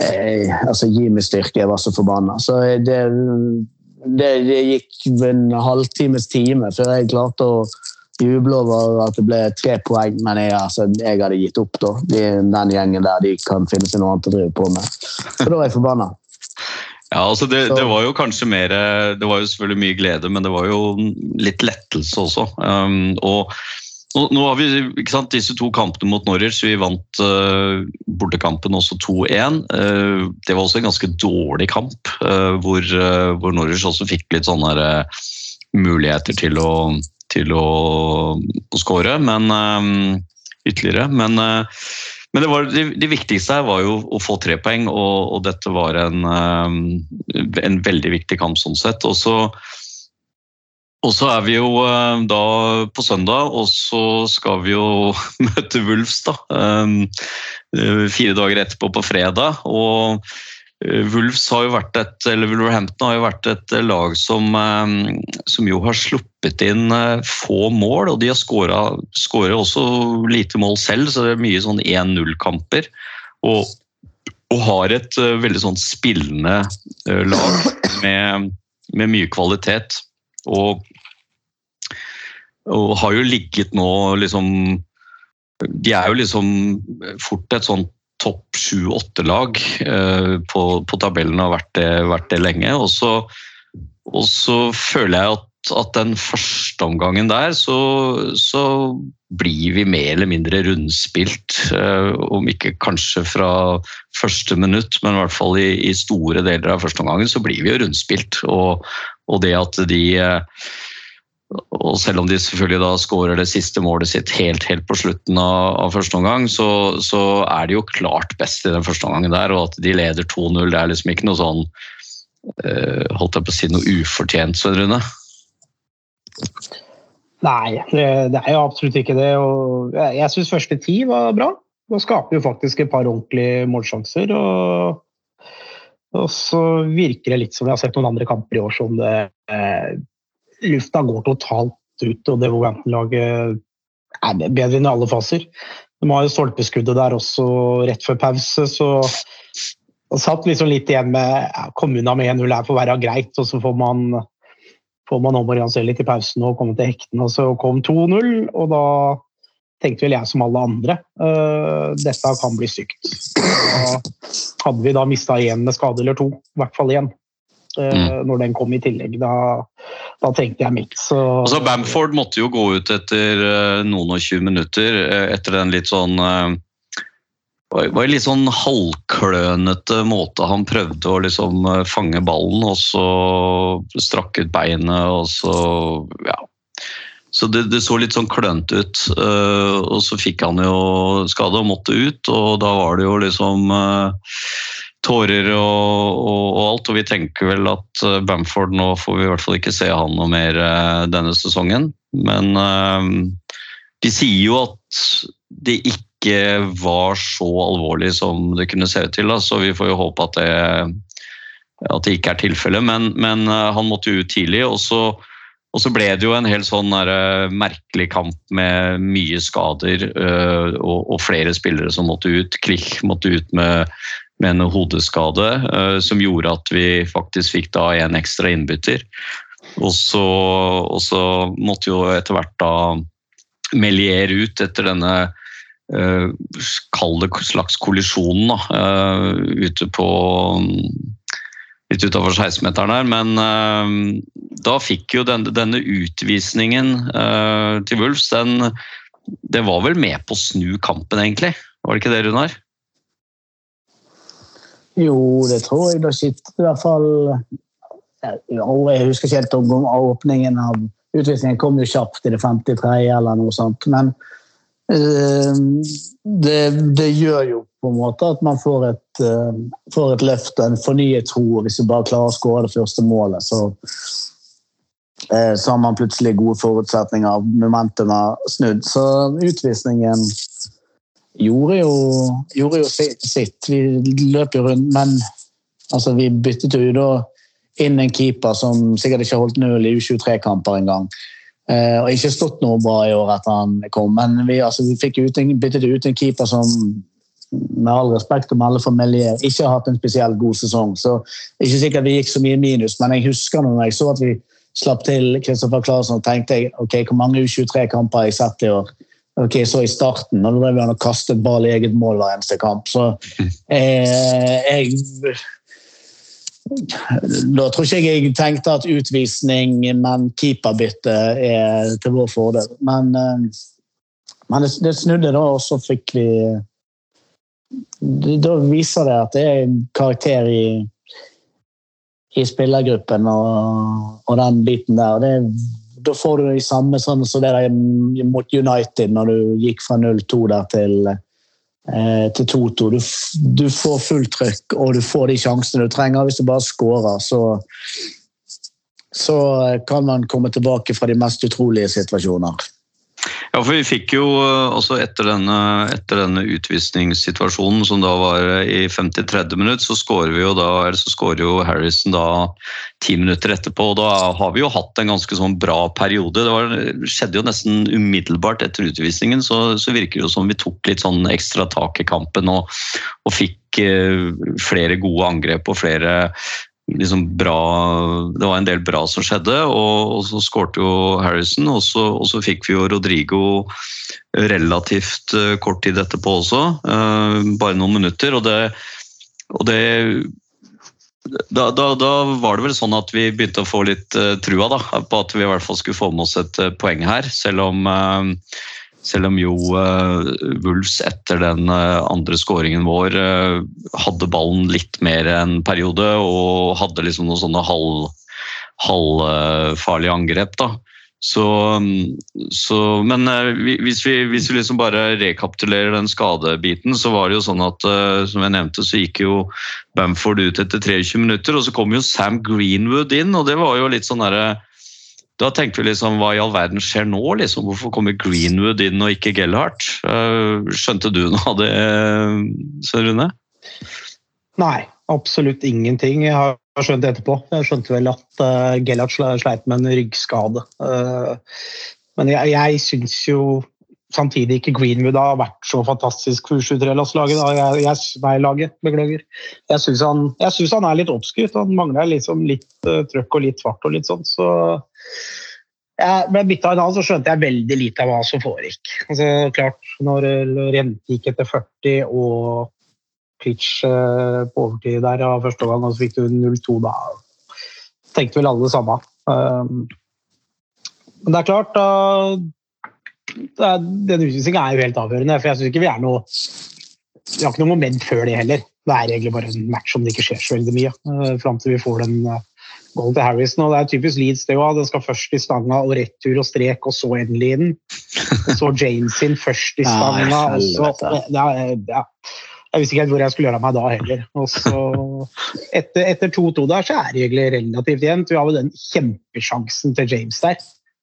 Eh, altså, gi meg styrke, jeg var så forbanna. Så det, det, det gikk en halvtimes time før jeg klarte å juble over at det ble tre poeng, men jeg, altså, jeg hadde gitt opp. da. De, den gjengen der de kan finne seg noe annet å drive på med. Så da var jeg forbanna. Ja, altså det, det var jo kanskje mer Det var jo selvfølgelig mye glede, men det var jo litt lettelse også. Um, og nå, nå har vi ikke sant, disse to kampene mot Norwich. Vi vant uh, bortekampen også 2-1. Uh, det var også en ganske dårlig kamp, uh, hvor, hvor Norwich også fikk litt sånne muligheter til å, til å, å skåre, men um, ytterligere. Men uh, men det, var, det, det viktigste her var jo å få tre poeng, og, og dette var en, eh, en veldig viktig kamp sånn sett. Og så, og så er vi jo eh, da på søndag, og så skal vi jo møte Wulfs da. Eh, Fire dager etterpå på fredag. og eh, Wolves har jo vært et, eller Wolverhampton har jo vært et lag som, eh, som jo har sluppet inn eh, få mål, og de har skåret også lite mål selv, så det er mye sånn 1-0-kamper. Og, og har et eh, veldig sånn spillende eh, lag med, med mye kvalitet. Og, og har jo ligget nå liksom De er jo liksom fort et sånn topp sju-åtte-lag eh, på, på tabellen og har vært det, vært det lenge. Og så, og så føler jeg at, at den første omgangen der, så, så blir vi mer eller mindre rundspilt. eh, Om ikke kanskje fra første minutt, men i hvert fall i, i store deler av første omgangen så blir vi jo rundspilt. Og, og det at de eh, og selv om de selvfølgelig da skårer det siste målet sitt helt, helt på slutten av, av første omgang, så, så, er de jo klart best i den første omgangen der. Og at de leder 2-0, det er liksom ikke noe sånn eh, Holdt jeg på å si noe ufortjent, Svein Rune? Nei, det, er jo absolutt ikke det. Og jeg jeg syns første ti var bra. Da skaper jo faktisk et par ordentlige målsjanser. Og, og så virker det litt som jeg har sett noen andre kamper i år som det eh, Lufta går totalt ut, og det Wolverhampton-laget er bedre enn i alle faser. De har jo stolpeskuddet der også rett før pause, så og satt liksom litt igjen med ja, Komme unna med 1-0 her får være greit, og så får man får man omorganisere litt i pausen og komme til hektene. Og så kom 2-0, og da tenkte vel jeg som alle andre uh, dette kan bli stygt. Hadde vi da mista én med skade eller to, i hvert fall én. Mm. Når den kom i tillegg. Da, da tenkte jeg mitt. Så, Altså, Bamford måtte jo gå ut etter eh, noen og 20 minutter, eh, etter den litt sånn det var en litt sånn halvklønete måte han prøvde å liksom eh, fange ballen, og så strakk ut beinet, og så ja. Så det, det så litt sånn klønete ut. eh, og så fikk han jo skade og måtte ut, og da var det jo liksom eh, tårer og, og, og alt. Og vi tenker vel at eh, Bamford nå får vi i hvert fall ikke se han noe mer eh, denne sesongen. Men eh, de sier jo at det ikke var så alvorlig som det kunne se ut til, da, så vi får jo håpe at det, at det ikke er tilfellet. Men, men han måtte jo ut tidlig, og så, og så ble det jo en helt sånn der, merkelig kamp med mye skader øh, og, og flere spillere som måtte ut. Klich måtte ut med, med en hodeskade eh, som gjorde at vi faktisk fikk da en ekstra innbytter. Og så, og så måtte jo etter hvert da Melier ut etter denne uh, Kall slags kollisjonen da, Uh, ute på Litt utafor 16-meteren her, men uh, da fikk jo denne, denne utvisningen til Wulfs den, Det var vel med på å snu kampen, egentlig? Var det ikke det, Runar? Jo, det tror jeg. Da sitter i hvert fall Jeg husker ikke helt om åpningen av utvisningen kom jo kjapt i det 53. eller noe sånt. Men øh, det, det, gjør jo på en måte at man får et, øh, får et løft og en fornyet tro. og Hvis du bare klarer å skåre det første målet, så, øh, så har man plutselig gode forutsetninger. Momentum er snudd. Så utvisningen gjorde jo, gjorde jo sitt. Vi løp jo rundt, men altså, vi byttet jo da inn en keeper som sikkert ikke holdt null i U23-kamper engang. Eh, og ikke stått noe bra i år etter han kom, men vi, altså, vi fikk ut en, byttet ut en keeper som med all respekt å melde for Melier ikke har hatt en spesielt god sesong. Så ikke sikkert vi gikk så mye minus, men jeg husker når jeg så at vi slapp til Kristoffer Claesson, tenkte jeg ok, hvor mange U23-kamper har jeg sett i år? Ok, Så i starten, og da drev han og kastet ball i eget mål hver eneste kamp. Så eh, jeg Da tror ikke jeg jeg tenkte at utvisning, men keeperbytte er til vår fordel. Men, eh, men det, det, snudde da, og så fikk vi Da viser det at det er en karakter i, i spillergruppen og, og den biten der. Det, da får du de samme sånn som det der mot United, når du gikk fra 0-2 der til til 2-2. Du, du, får fullt trykk, og du får de sjansene du trenger. Hvis du bare skårer, så, så kan man komme tilbake fra de mest utrolige situasjoner. Ja, for vi fikk jo også etter denne, etter denne utvisningssituasjonen, som da var i 53. minutt, så skårer vi jo da, eller så skårer jo Harrison da ti minutter etterpå. og Da har vi jo hatt en ganske sånn bra periode. Det var, skjedde jo nesten umiddelbart etter utvisningen, så, så virker det jo som vi tok litt sånn ekstra tak i kampen og, og fikk eh, flere gode angrep og flere liksom bra Det var en del bra som skjedde, og, og så skårte jo Harrison, og så, og så fikk vi jo Rodrigo relativt eh, kort tid etterpå også, uh, bare noen minutter. og det, og det da, da, da, var det vel sånn at vi begynte å få litt uh, trua da, på at vi i hvert fall skulle få med oss et uh, poeng her. Selv om, uh, selv om jo Wulfs etter den andre skåringen vår hadde ballen litt mer en periode og hadde liksom noen sånne halv, halvfarlige angrep. da. Så, så, men hvis vi, hvis vi liksom bare rekapitulerer den skadebiten, så var det jo sånn at som jeg nevnte, så gikk jo Bamford ut etter 23 minutter, og så kom jo Sam Greenwood inn, og det var jo litt sånn derre da tenkte vi liksom, hva i all verden skjer nå? liksom? Hvorfor kommer Greenwood inn og ikke Gellhardt? Skjønte du noe av det, Svein Rune? Nei, absolutt ingenting. Jeg har skjønt det etterpå. Jeg skjønte vel at uh, Gellhardt sleit med en ryggskade. Uh, men jeg, jeg syns jo samtidig ikke Greenwood har vært så fantastisk for U23-laget. Jeg, jeg, nei, laget, beklager. Jeg syns han, han, er litt oppskrytt. Han mangler liksom litt uh, trøkk og litt fart og litt sånn. Så jeg bytta en annen, så skjønte jeg veldig lite av hva som foregikk. Altså, klart, når Rente gikk etter 40 og pitch uh, på overtid der av første gang, og så fikk du 0-2 da, tenkte vel alle det samme. Um, men det er klart, da den utvisninga er jo helt avgjørende. For jeg syns ikke vi er noe Vi har ikke noe moment før det heller. Det er egentlig bare en match om det ikke skjer så veldig mye. Uh, Fram til vi får den uh, til Harrison. Og det er typisk Leeds, det òg. Den skal først i stanga og retur og strek, og så endelig inn. Så James inn først i stanga. og så, ja, ja. Jeg visste ikke helt hvor jeg skulle gjøre av meg da heller. Og så Etter, etter 2-2 der så er det egentlig relativt jevnt. Vi har jo den kjempesjansen til James der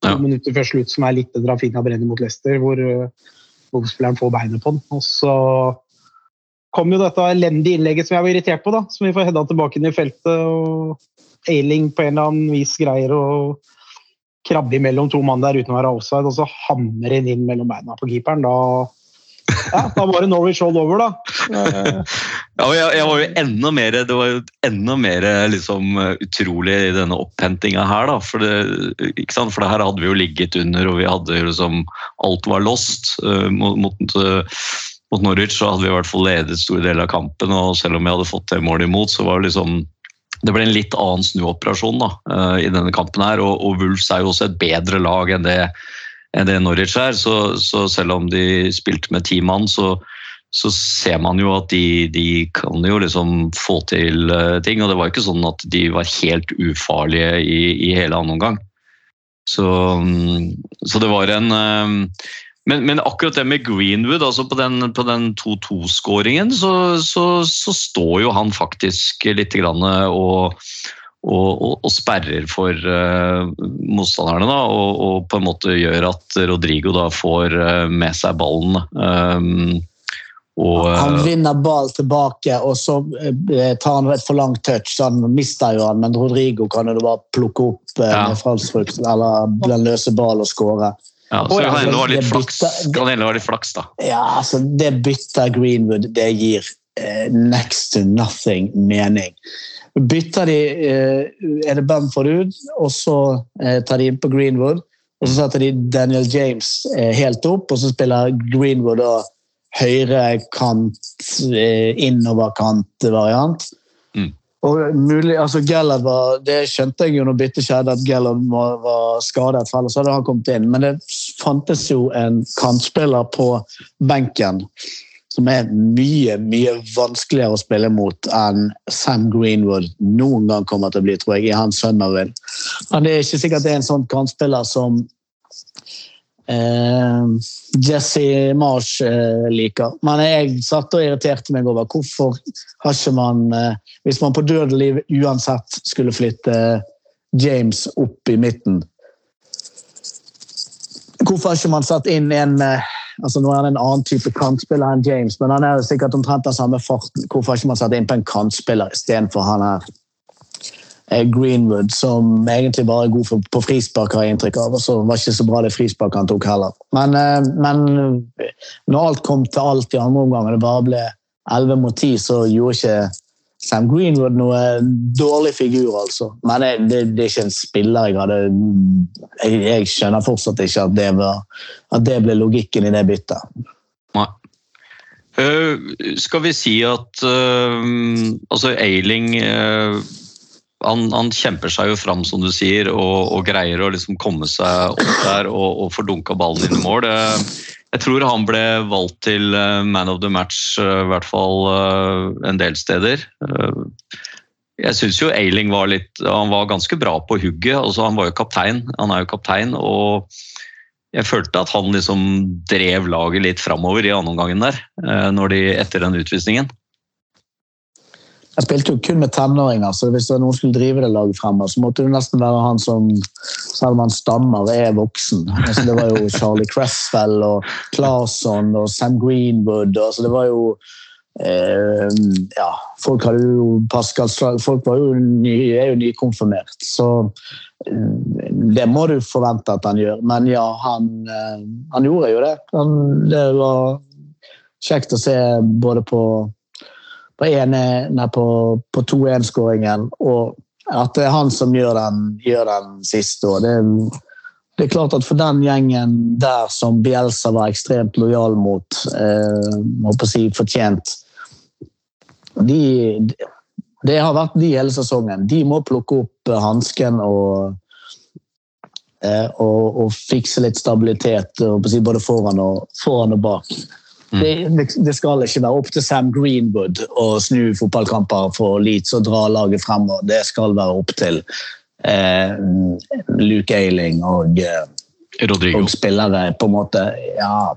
to ja. minutter før slutt som er litt Rafinha brenner mot Leicester, hvor Wolf-spilleren uh, får beinet på den. Og så kom jo dette elendige innlegget som jeg var irritert på, da, som vi får hedda tilbake inn i feltet. og Ailing på en eller annen vis greier å krabbe mellom to mann der uten å være offside, og så hamrer han inn mellom beina på keeperen. Da ja, da var det Norwich all over, da. ja, jeg, jeg, var jo enda mer, det var jo enda mer liksom, utrolig i denne opphentinga her, da. For det, ikke sant? For det her hadde vi jo ligget under, og vi hadde liksom Alt var lost uh, mot, mot, uh, mot, Norwich, så hadde vi i hvert fall ledet store deler av kampen. Og selv om vi hadde fått det målet imot, så var det liksom det ble en litt annen snuoperasjon da, uh, i denne kampen. her, og, og er jo også et bedre lag enn det enn det Norwich er. Så, så, selv om de spilte med ti mann, så, så, ser man jo at de, de, kan jo liksom få til uh, ting. Og det var ikke sånn at de var helt ufarlige i, i hele annen omgang. Så, um, så, det var en um, men, men, akkurat det med Greenwood, altså på den, den 2-2-skåringen, så, så, står jo han faktisk litt og og, og, og, sperrer for uh, motstanderne. Da, og, og, på en måte gjør at Rodrigo da får uh, med seg ballen. Um, han vinner ball tilbake, og så tar han et for langt touch. så Han mister jo han, men Rodrigo kan jo bare plukke opp ja. med eller den løse ball og skåre. Ja, så kan hende det litt flaks, kan hende litt flaks, da. Ja, altså, det bytter Greenwood det gir eh, next to nothing mening bytter de eh, Er det Bamford ut, og så eh, tar de inn på Greenwood. Og så setter de Daniel James eh, helt opp, og så spiller Greenwood da høyre kant, innoverkant-variant. Mm. Og mulig, altså Gellert var, Det skjønte jeg jo når byttet skjedde, at Gellert var, var skadet. for ellers hadde han kommet inn. Men det fantes jo en kantspiller på benken som er mye mye vanskeligere å spille mot enn Sam Greenwood noen gang kommer til å bli, tror jeg, i hans Sunderland. Men det er ikke sikkert det er en sånn kantspiller som eh, Jesse Marsh eh, liker. Men jeg satt og irriterte meg over hvorfor har ikke man eh, Hvis man på død og liv uansett skulle flytte James opp i midten Hvorfor har ikke man satt inn en eh, Altså, nå er han en annen type kantspiller enn James, men han er sikkert omtrent den samme farten. Hvorfor har ikke man satt inn på en kantspiller istedenfor han her eh, Greenwood, som egentlig bare er god for, på frispark, har jeg inntrykk av. Og så var ikke så bra det frisparket han tok heller. Men, eh, men, når alt kom til alt i andre omgang, og det bare ble 11 mot 10, så gjorde ikke Sam Greenwood noe dårlig figur, altså. Men det, det, det er ikke en spiller jeg hadde Jeg, jeg skjønner fortsatt ikke at det, var, at det ble logikken i det byttet. Nei. Uh, skal vi si at uh, altså Eiling uh, han, han, kjemper seg jo fram, som du sier, og, og greier å liksom komme seg opp der og, og få dunka ballen inn i mål. Jeg tror han ble valgt til man of the match, i hvert fall en del steder. Jeg syns jo Eiling var litt Han var ganske bra på hugget. Altså, han var jo kaptein. Han er jo kaptein, og jeg følte at han liksom drev laget litt framover i andreomgangen der, når de, etter den utvisningen. Jeg spilte jo kun med tenåringer, så hvis noen skulle drive det laget fremover, så måtte det nesten være han som, selv om han stammer, er voksen. Altså, det var jo Charlie Cresswell og Claesson og Sam Greenwood. Altså, det var jo eh, Ja, folk hadde jo Pascal Folk var jo ny, er jo nykonfirmert, så eh, det må du forvente at han gjør. Men ja, han, eh, han gjorde jo det. Han, det var kjekt å se både på på, på, på 2-1-skåringen, og at det er han som gjør den, gjør den siste. Det, det, er klart at For den gjengen der som Bielsa var ekstremt lojal mot, eh, må si fortjent de, Det har vært de hele sesongen. De må plukke opp hansken og, eh, og, og, fikse litt stabilitet både foran og, foran og bak. Mm. Det, det, skal ikke være opp til Sam Greenwood å snu fotballkamper for Leeds og dra laget fremover. Det skal være opp til eh, Luke Ailing og, eh, og, spillere på en måte Ja,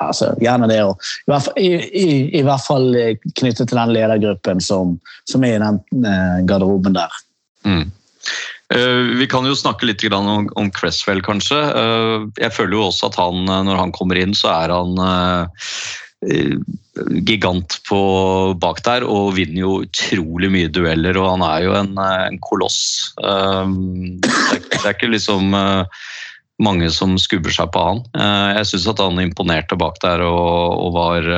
altså, gjerne det òg. I, i, i, I, hvert fall knyttet til den ledergruppen som, som er i den eh, garderoben der. Mm. Uh, vi kan jo snakke litt om, Cresswell, kanskje. Uh, jeg føler jo også at han, når han kommer inn, så er han gigant på bak der og vinner jo utrolig mye dueller. Og han er jo en, en koloss. Det, er, det, er, ikke liksom mange som skubber seg på han. Jeg syns at han imponerte bak der og, og var,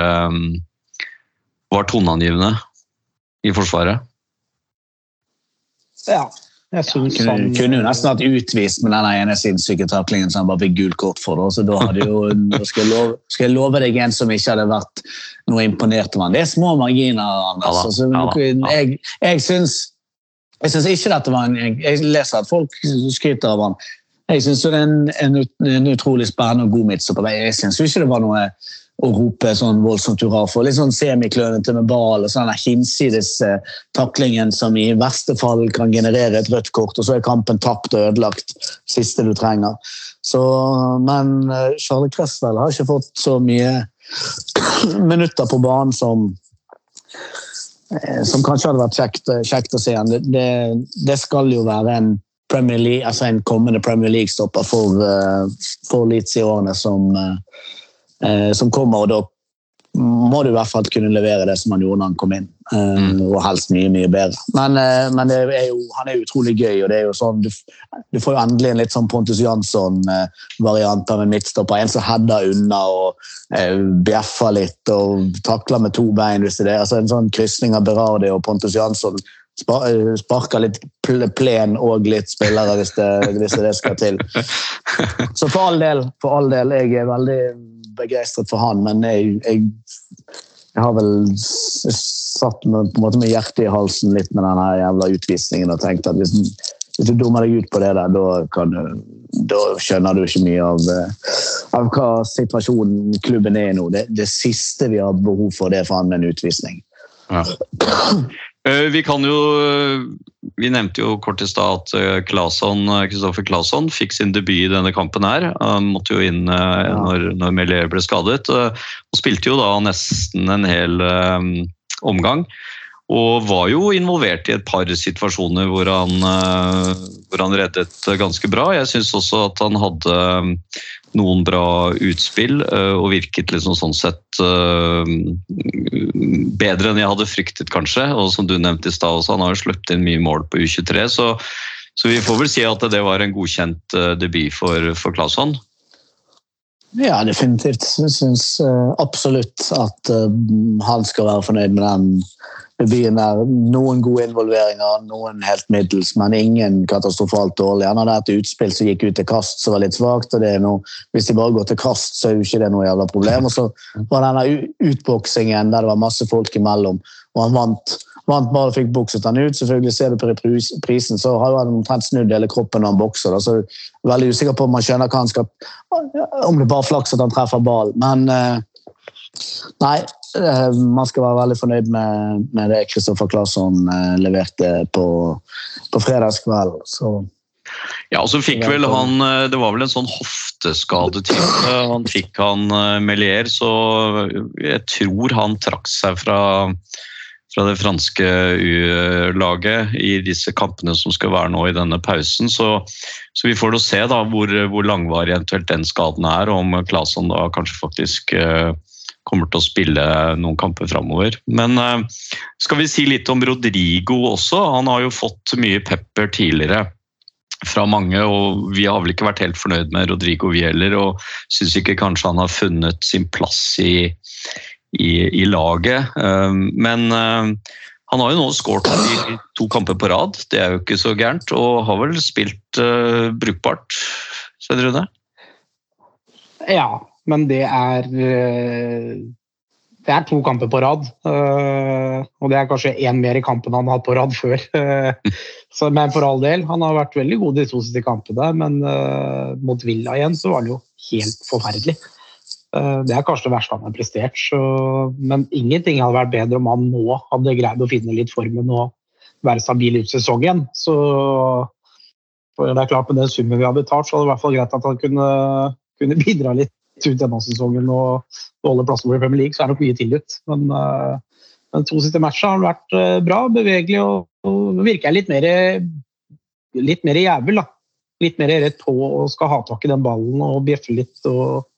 var toneangivende i Forsvaret. Ja, jeg synes kunne, han... kunne jo nesten vært utvist med den ene sinnssyke taklingen som han bare fikk gult kort for. Så da hadde jo, skal, jeg love, skal jeg love deg en som ikke hadde vært noe imponert over han. Det er små marginer. Anders. Altså, jeg, jeg syns jeg syns ikke dette var en Jeg leser at folk skryter av han. Jeg syns det er en, en, en, utrolig spennende og god midtstopper. Jeg syns ikke det var noe å rope sånn voldsomt hurra for. Litt sånn semiklønete med ball og sånn hinsides eh, taklingen som i verste fall kan generere et rødt kort, og så er kampen tapt og ødelagt. Siste du trenger. Så, men eh, Charlie Cresswell har ikke fått så mye minutter på banen som eh, som kanskje hadde vært kjekt, kjekt å se. Det, det, det, skal jo være en, Premier League, altså en kommende Premier League-stopper for, for Leeds i årene som, eh, som kommer. og da må du i hvert fall kunne levere det som han gjorde når han kom inn. Uh, mm. Og helst mye mye bedre. Men, uh, men er jo, han er utrolig gøy. og det er jo sånn, Du, du får jo endelig en litt sånn Pontus Jansson-variant av en midtstopper. En som header unna og eh, bjeffer litt og takler med to bein. hvis det er altså En sånn krysning av Berardi og Pontus Jansson sparker litt plen og litt spillere hvis det, hvis det skal til. Så for all del, for all del, jeg er veldig begeistret for han, men jeg, jeg, jeg har vel satt med, på en måte med hjertet i halsen litt med den jævla utvisningen og tenkt at hvis, hvis, du dummer deg ut på det der, da, du, da skjønner du ikke mye av, eh, av, hva situasjonen klubben er i nå. Det, det siste vi har behov for, det er faen meg en utvisning. Ja. Eh, vi kan jo Vi nevnte jo kort i stad at Kristoffer eh, Claesson fikk sin debut i denne kampen. her. Han måtte jo inn eh, når, når Melier ble skadet, og spilte jo da nesten en hel omgang. Og var jo involvert i et par situasjoner hvor han, hvor han reddet ganske bra. Jeg syns også at han hadde noen bra utspill eh, og virket liksom sånn sett eh, bedre enn jeg hadde fryktet, kanskje. Og som du nevnte i stad også, han har jo sluppet inn mye mål på U23. Så, så, vi får vel si at det var en godkjent eh, debut for, for Claesson. Ja, definitivt. Jeg syns absolutt at han skal være fornøyd med den, debuten der. Noen gode involveringer, noen helt middels, men ingen katastrofalt dårlig. Han hadde et utspill som gikk ut til kast som var litt svakt. Hvis de bare går til kast, så er jo ikke det noe jævla problem. Og så var denne utboksingen der det var masse folk imellom, og han vant. Vant bare fikk bokset han ut. Selvfølgelig Ser du på reprisen, prisen, så har han omtrent snudd hele kroppen når han bokser. Da. Så er veldig usikker på om han skjønner hva han skal Om det er bare flaks at han treffer ballen. Men eh, Nei, man skal være veldig fornøyd med, med det Kristoffer Claesson eh, leverte på, på fredagskvelden. Så Ja, og så fikk vel han eh, Det var vel en sånn hofteskadetype han fikk, han eh, Melier, så jeg tror han trakk seg fra, fra det franske U-laget i disse kampene som skal være nå i denne pausen. Så, så vi får da se da hvor, hvor langvarig eventuelt den skaden er, og om Claesson da kanskje faktisk eh, kommer til å spille noen kamper framover. Men eh, skal vi si litt om Rodrigo også? Han har jo fått mye pepper tidligere fra mange, og vi har vel ikke vært helt fornøyd med Rodrigo vi og syns ikke kanskje han har funnet sin plass i, i, i laget. Um, Men um, han har jo nå skåret i to kamper på rad, det er jo ikke så gærent, og har vel spilt brukbart, Svein Rune? Ja, men det er eh, Det er to kamper på rad. eh, Og det er kanskje én mer i kampen han har hatt på rad før. Eh, Så, men for all del, han har vært veldig god de to siste kampene. Men mot Villa igjen så var han jo helt forferdelig. Det er kanskje det verste han har prestert. Så, men ingenting hadde vært bedre om han nå hadde greid å finne litt formen og være stabil ut sesongen. Så det er klart Med den summen vi har betalt, så hadde det i hvert fall greit at han kunne, kunne bidra litt ut denne sesongen og holde plassen vår i Premier League, så er det nok mye tilgitt. Men uh, de to siste matchene har vært eh, bra, bevegelig og, og virker litt mer, litt mer jævel. da. Litt mer rett på og skal ha tak i den ballen og bjeffe litt. og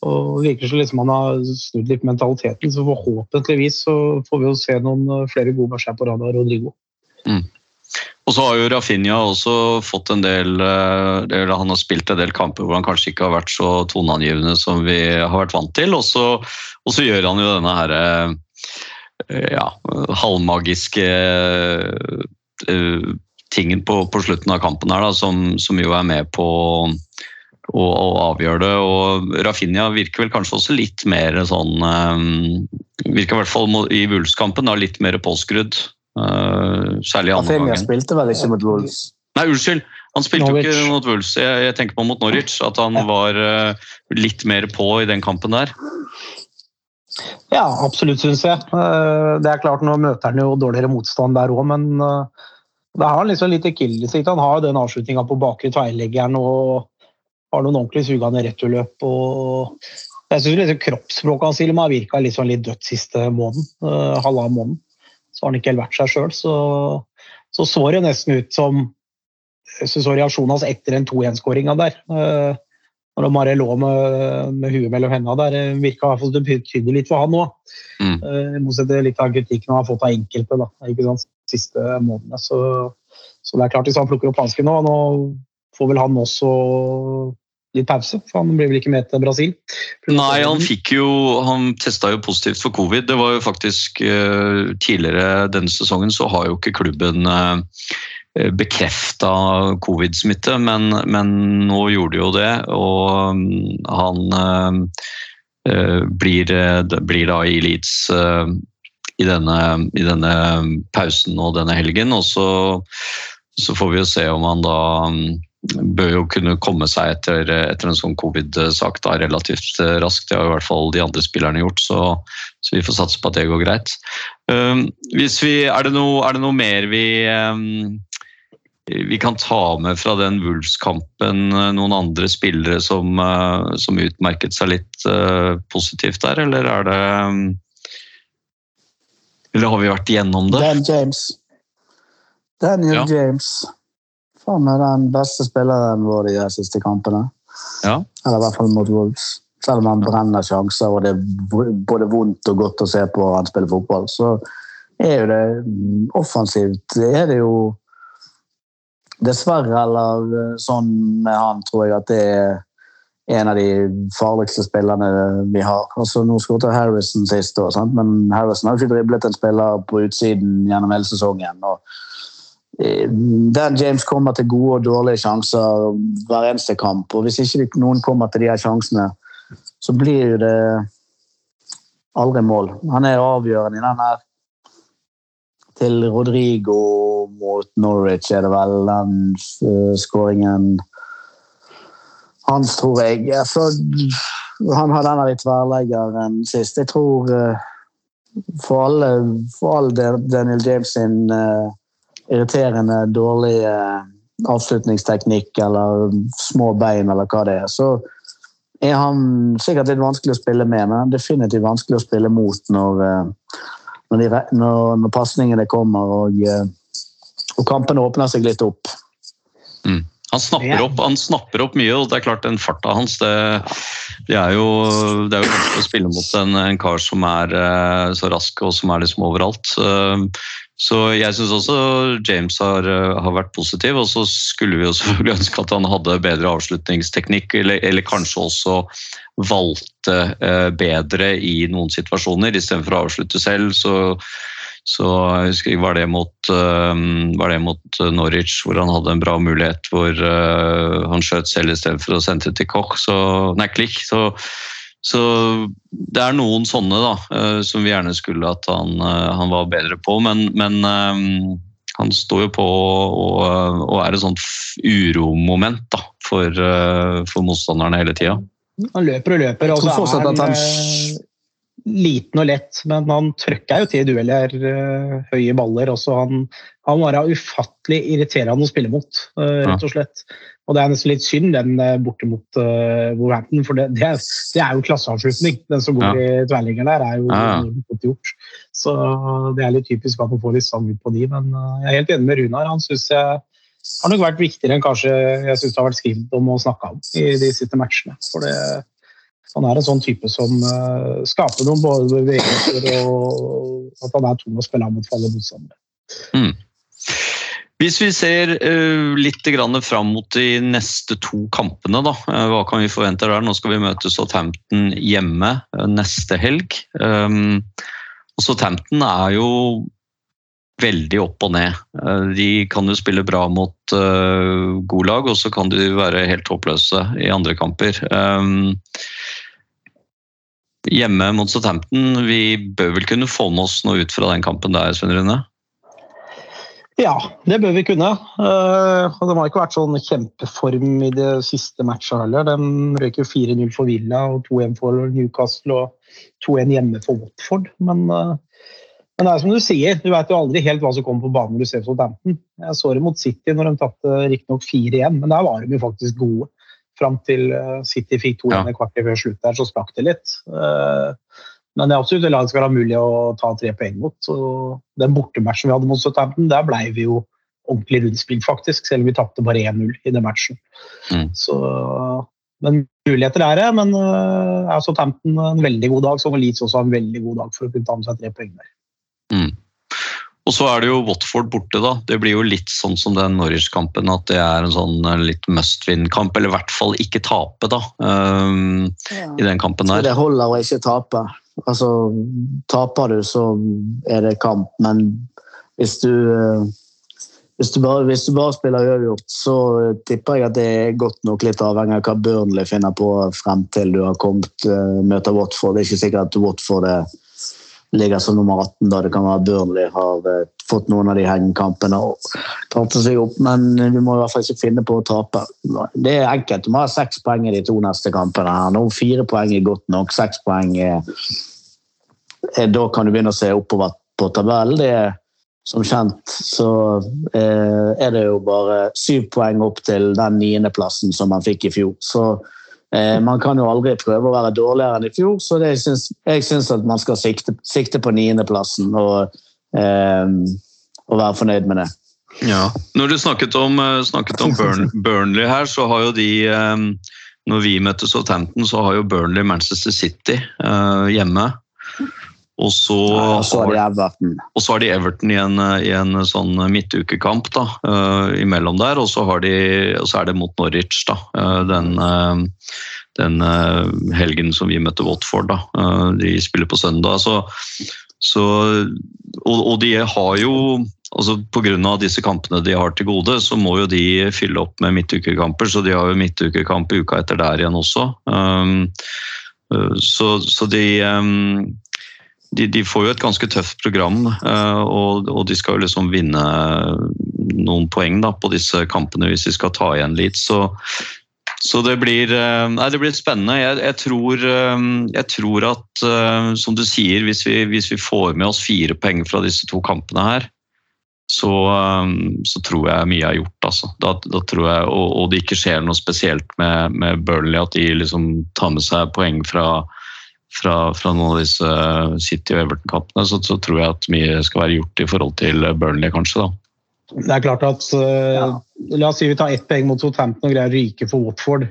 og det virker som liksom han har snudd litt mentaliteten, så forhåpentligvis så får vi jo se noen eh, flere gode matcher på rad av Rodrigo. Og så har jo Rafinha også fått en del eh, eller Han har spilt en del kamper hvor han kanskje ikke har vært så toneangivende som vi har vært vant til. Og så, og så gjør han jo denne her eh, ja, halvmagiske eh, tingen på, på slutten av kampen her, da, som, som jo er med på å, å avgjøre det. Og Rafinha virker vel kanskje også litt mer sånn eh, Virker i hvert fall i Wolves-kampen litt mer påskrudd. Eh, særlig i andre gangen. spilte vel ikke mot Wolves? Nei, unnskyld! Han spilte Norwich. jo ikke mot Wolves. Jeg, jeg tenker på mot Norwich. At han var uh, litt mer på i den kampen der. Ja, absolutt, syns jeg. Uh, Det er klart, Nå møter han jo dårligere motstand der òg, men uh, det har han liksom litt akillesikt. Han har jo den avslutninga på bakre tverrleggeren og har noen ordentlig sugende returløp. og Jeg syns liksom kroppsspråket hans har virka sånn litt dødt siste måneden. halvannen måneden. Så har han ikke helt vært seg sjøl. Så, så så det nesten ut som jeg reaksjonen hans etter den 2-1-skåringa der. Når han bare lå med, med huet mellom hendene der, eh, virka i det betydde litt for han òg. Mm. Uh, I motsetning til litt av kritikken han har fått av enkelte da, sant, de siste månedene. Så, så det er klart hvis han plukker opp hansken nå, nå får vel han også litt pause, for han blir vel ikke med til Brasil. Nei, han fikk jo Han testa jo positivt for covid. Det var jo faktisk eh, Tidligere denne sesongen så har jo ikke klubben uh, bekrefta covid-smitte, men, men nå gjorde de jo det. Og mm, han eh, eh, blir, eh, blir da i Leeds eh, i, denne, i denne pausen og denne helgen. Og så, så får vi jo se om han da mm, bør jo kunne komme seg etter, etter en sånn covid-sak da, relativt eh, raskt. Det har i hvert fall de andre spillerne gjort, så, så vi får satse på at det går greit. Um, hvis vi, er, det noe, er det noe mer vi, um, vi kan ta med fra den Wolves-kampen? Noen andre spillere som, uh, som utmerket seg litt positivt der, eller er det um, Eller har vi vært igjennom det? Dan James. Daniel Ja. James. Faen er den beste spilleren vår i de siste kampene. Ja. Eller i hvert fall mot Wolves. Selv om han brenner sjanser, og det er både vondt og godt å se på han spille fotball, så er jo det offensivt. Det er det jo Dessverre, eller eh, sånn med han, tror jeg at det er, en av de farligste spillerne vi har. Altså, nå skåret Harrison sist, år, sant? men Harrison har ikke driblet en spiller på utsiden gjennom hele sesongen. og eh, Dan James kommer til gode og dårlige sjanser hver eneste kamp. og Hvis ikke noen kommer til de her sjansene, så blir det aldri mål. Han er avgjørende i den her til Rodrigo mot Norwich, er det vel den uh, skåringen hans, tror jeg. Så, han har denne litt tverrleggeren sist. Jeg tror uh, for, alle, for all Daniel James sin uh, irriterende dårlig avslutningsteknikk eller små bein eller hva det er, så er han sikkert litt vanskelig å spille med, men definitivt vanskelig å spille mot når, når, de, når, når pasningene kommer og, og kampene åpner seg litt opp. Mm. Han snapper, opp, han snapper opp mye, og det er klart den farta hans det, det er jo det er jo vanskelig å spille mot en, en kar som er så rask og som er liksom overalt. Så jeg syns også James har, uh, har, vært positiv, og så skulle vi jo selvfølgelig ønske at han hadde bedre avslutningsteknikk, eller, eller kanskje også valgte bedre i noen situasjoner istedenfor å avslutte selv. så så jeg husker var det mot, um, var det mot Norwich, hvor han hadde en bra mulighet hvor han skjøt selv istedenfor å sende til Koch. Så, nei, Klikk. Så, så, det er noen sånne da, uh, som vi gjerne skulle at han, uh, han var bedre på, men, men um, han står jo på og, og er et sånt uromoment da, for, for motstanderne hele tida. Han løper og løper, og så er han liten og lett, men han trøkker jo til dueller, uh, høye baller. Også han, han var ufattelig irriterende å spille mot, rett og slett. Og det er nesten litt synd, den uh, borte mot uh, Wolverhampton, for det, det, er, det, er, jo klasseavslutning. Den som går ja. i tverrlinger der, er jo ja. godt gjort. Så det er litt typisk at man får litt sang ut på de, men jeg er helt enig med Runar. Han syns jeg har nok vært viktigere enn kanskje jeg syns det har vært skrevet om og snakka om i de siste matchene. For det, han er en sånn type som uh, skaper noen både bevegelser og at han er tung å spille av mot alle motstandere. Mm. Hvis vi ser uh, litt fram mot de neste to kampene, da. Uh, hva kan vi forvente der? Nå skal vi møte Southampton hjemme uh, neste helg. Um, og Southampton er jo veldig opp og ned. De kan jo spille bra mot god lag, og så kan de være helt håpløse i andre kamper. Um, hjemme mot Southampton. Vi bør vel kunne få med oss noe ut fra den kampen der, Svein Rune? Ja, det bør vi kunne. Uh, de har ikke vært sånn kjempeform i det siste matchet heller. De røyk 4-0 for Villa og 2-1 for Newcastle og 2-1 hjemme for Watford. Men, uh, men, det er som du sier, du vet jo aldri helt hva som kommer på banen når du ser Southampton. Jeg så det mot City når de tapte riktignok 4-1, men der var de jo faktisk gode fram til eh, City fikk to ja. i kvarter før slutt der, så sprakk det litt. Eh, men det er absolutt et lag skal være mulig å ta tre poeng mot. Så den bortematchen vi hadde mot Southampton, der ble vi jo ordentlig rundspilt, faktisk, selv om vi tapte bare 1-0 i den matchen. Mm. Så, men muligheter er det. Men uh, er Southampton en veldig god dag, så må Leeds også en veldig god dag for å kunne ta med seg tre poeng der. Mm. Og så er det jo Watford borte, da. Det blir jo litt sånn som den Norwich-kampen, at det er en sånn eh, litt must win-kamp. Eller i hvert fall ikke tape, da. Um, ja. I den kampen der. Det holder å ikke tape. Altså, taper du, så er det kamp. Men hvis du, eh, hvis du bare, hvis du bare spiller uavgjort, så tipper jeg at det er godt nok litt avhengig av hva Burnley finner på frem til du har kommet, uh, møter Watford. Det er ikke sikkert at Watford er ligger som nummer 18, da det kan være Burnley har fått noen av de hengekampene og tatt seg opp. Men du må i hvert fall ikke finne på å tape. Det er enkelt. Du må ha seks poeng i de to neste kampene. her. Nå Fire poeng er godt nok. Seks poeng er, Da kan du begynne å se oppover på tabellen. Det er som kjent så eh, er det jo bare syv poeng opp til den niendeplassen som man fikk i fjor. Så Eh, man kan jo aldri prøve å være dårligere enn i fjor, så det, jeg syns at man skal sikte, sikte på niendeplassen og, eh, og, være fornøyd med det. Ja. Når du snakket om, eh, snakket om Burn, Burnley her, så har jo de eh, Når vi møtte Southampton, så har jo Burnley Manchester City eh, hjemme. Og så, ja, og så har de Everton. Og så har de Everton i en, i en sånn midtukekamp da, uh, imellom der. Og så, de, og så, er det mot Norwich, da. Uh, den, uh, den helgen som vi møtte Watford. Da. De spiller på søndag. Så, så, og, og de har jo altså Pga. disse kampene de har til gode, så må jo de fylle opp med midtukekamper. Så de har jo midtukekamp uka etter der igjen også. Um, så, så de, um, de, de får jo et ganske tøft program, uh, og, og, de skal jo liksom vinne noen poeng da, på disse kampene hvis de skal ta igjen litt. Så, så det blir, uh, nei, det blir spennende. Jeg, jeg, tror, um, jeg, tror, at, som du sier, hvis vi, hvis vi får med oss fire poeng fra disse to kampene her, så, så, tror jeg mye er gjort. Altså. Da, da jeg, og, og, det ikke skjer noe spesielt med, med Burnley, at de liksom tar med seg poeng fra, fra, fra noen av disse City- og Everton-kampene, så, så, tror jeg at mye skal være gjort i forhold til Burnley, kanskje. da. Det er klart at uh, ja. La oss si vi tar ett poeng mot Southampton og greier å ryke for Watford.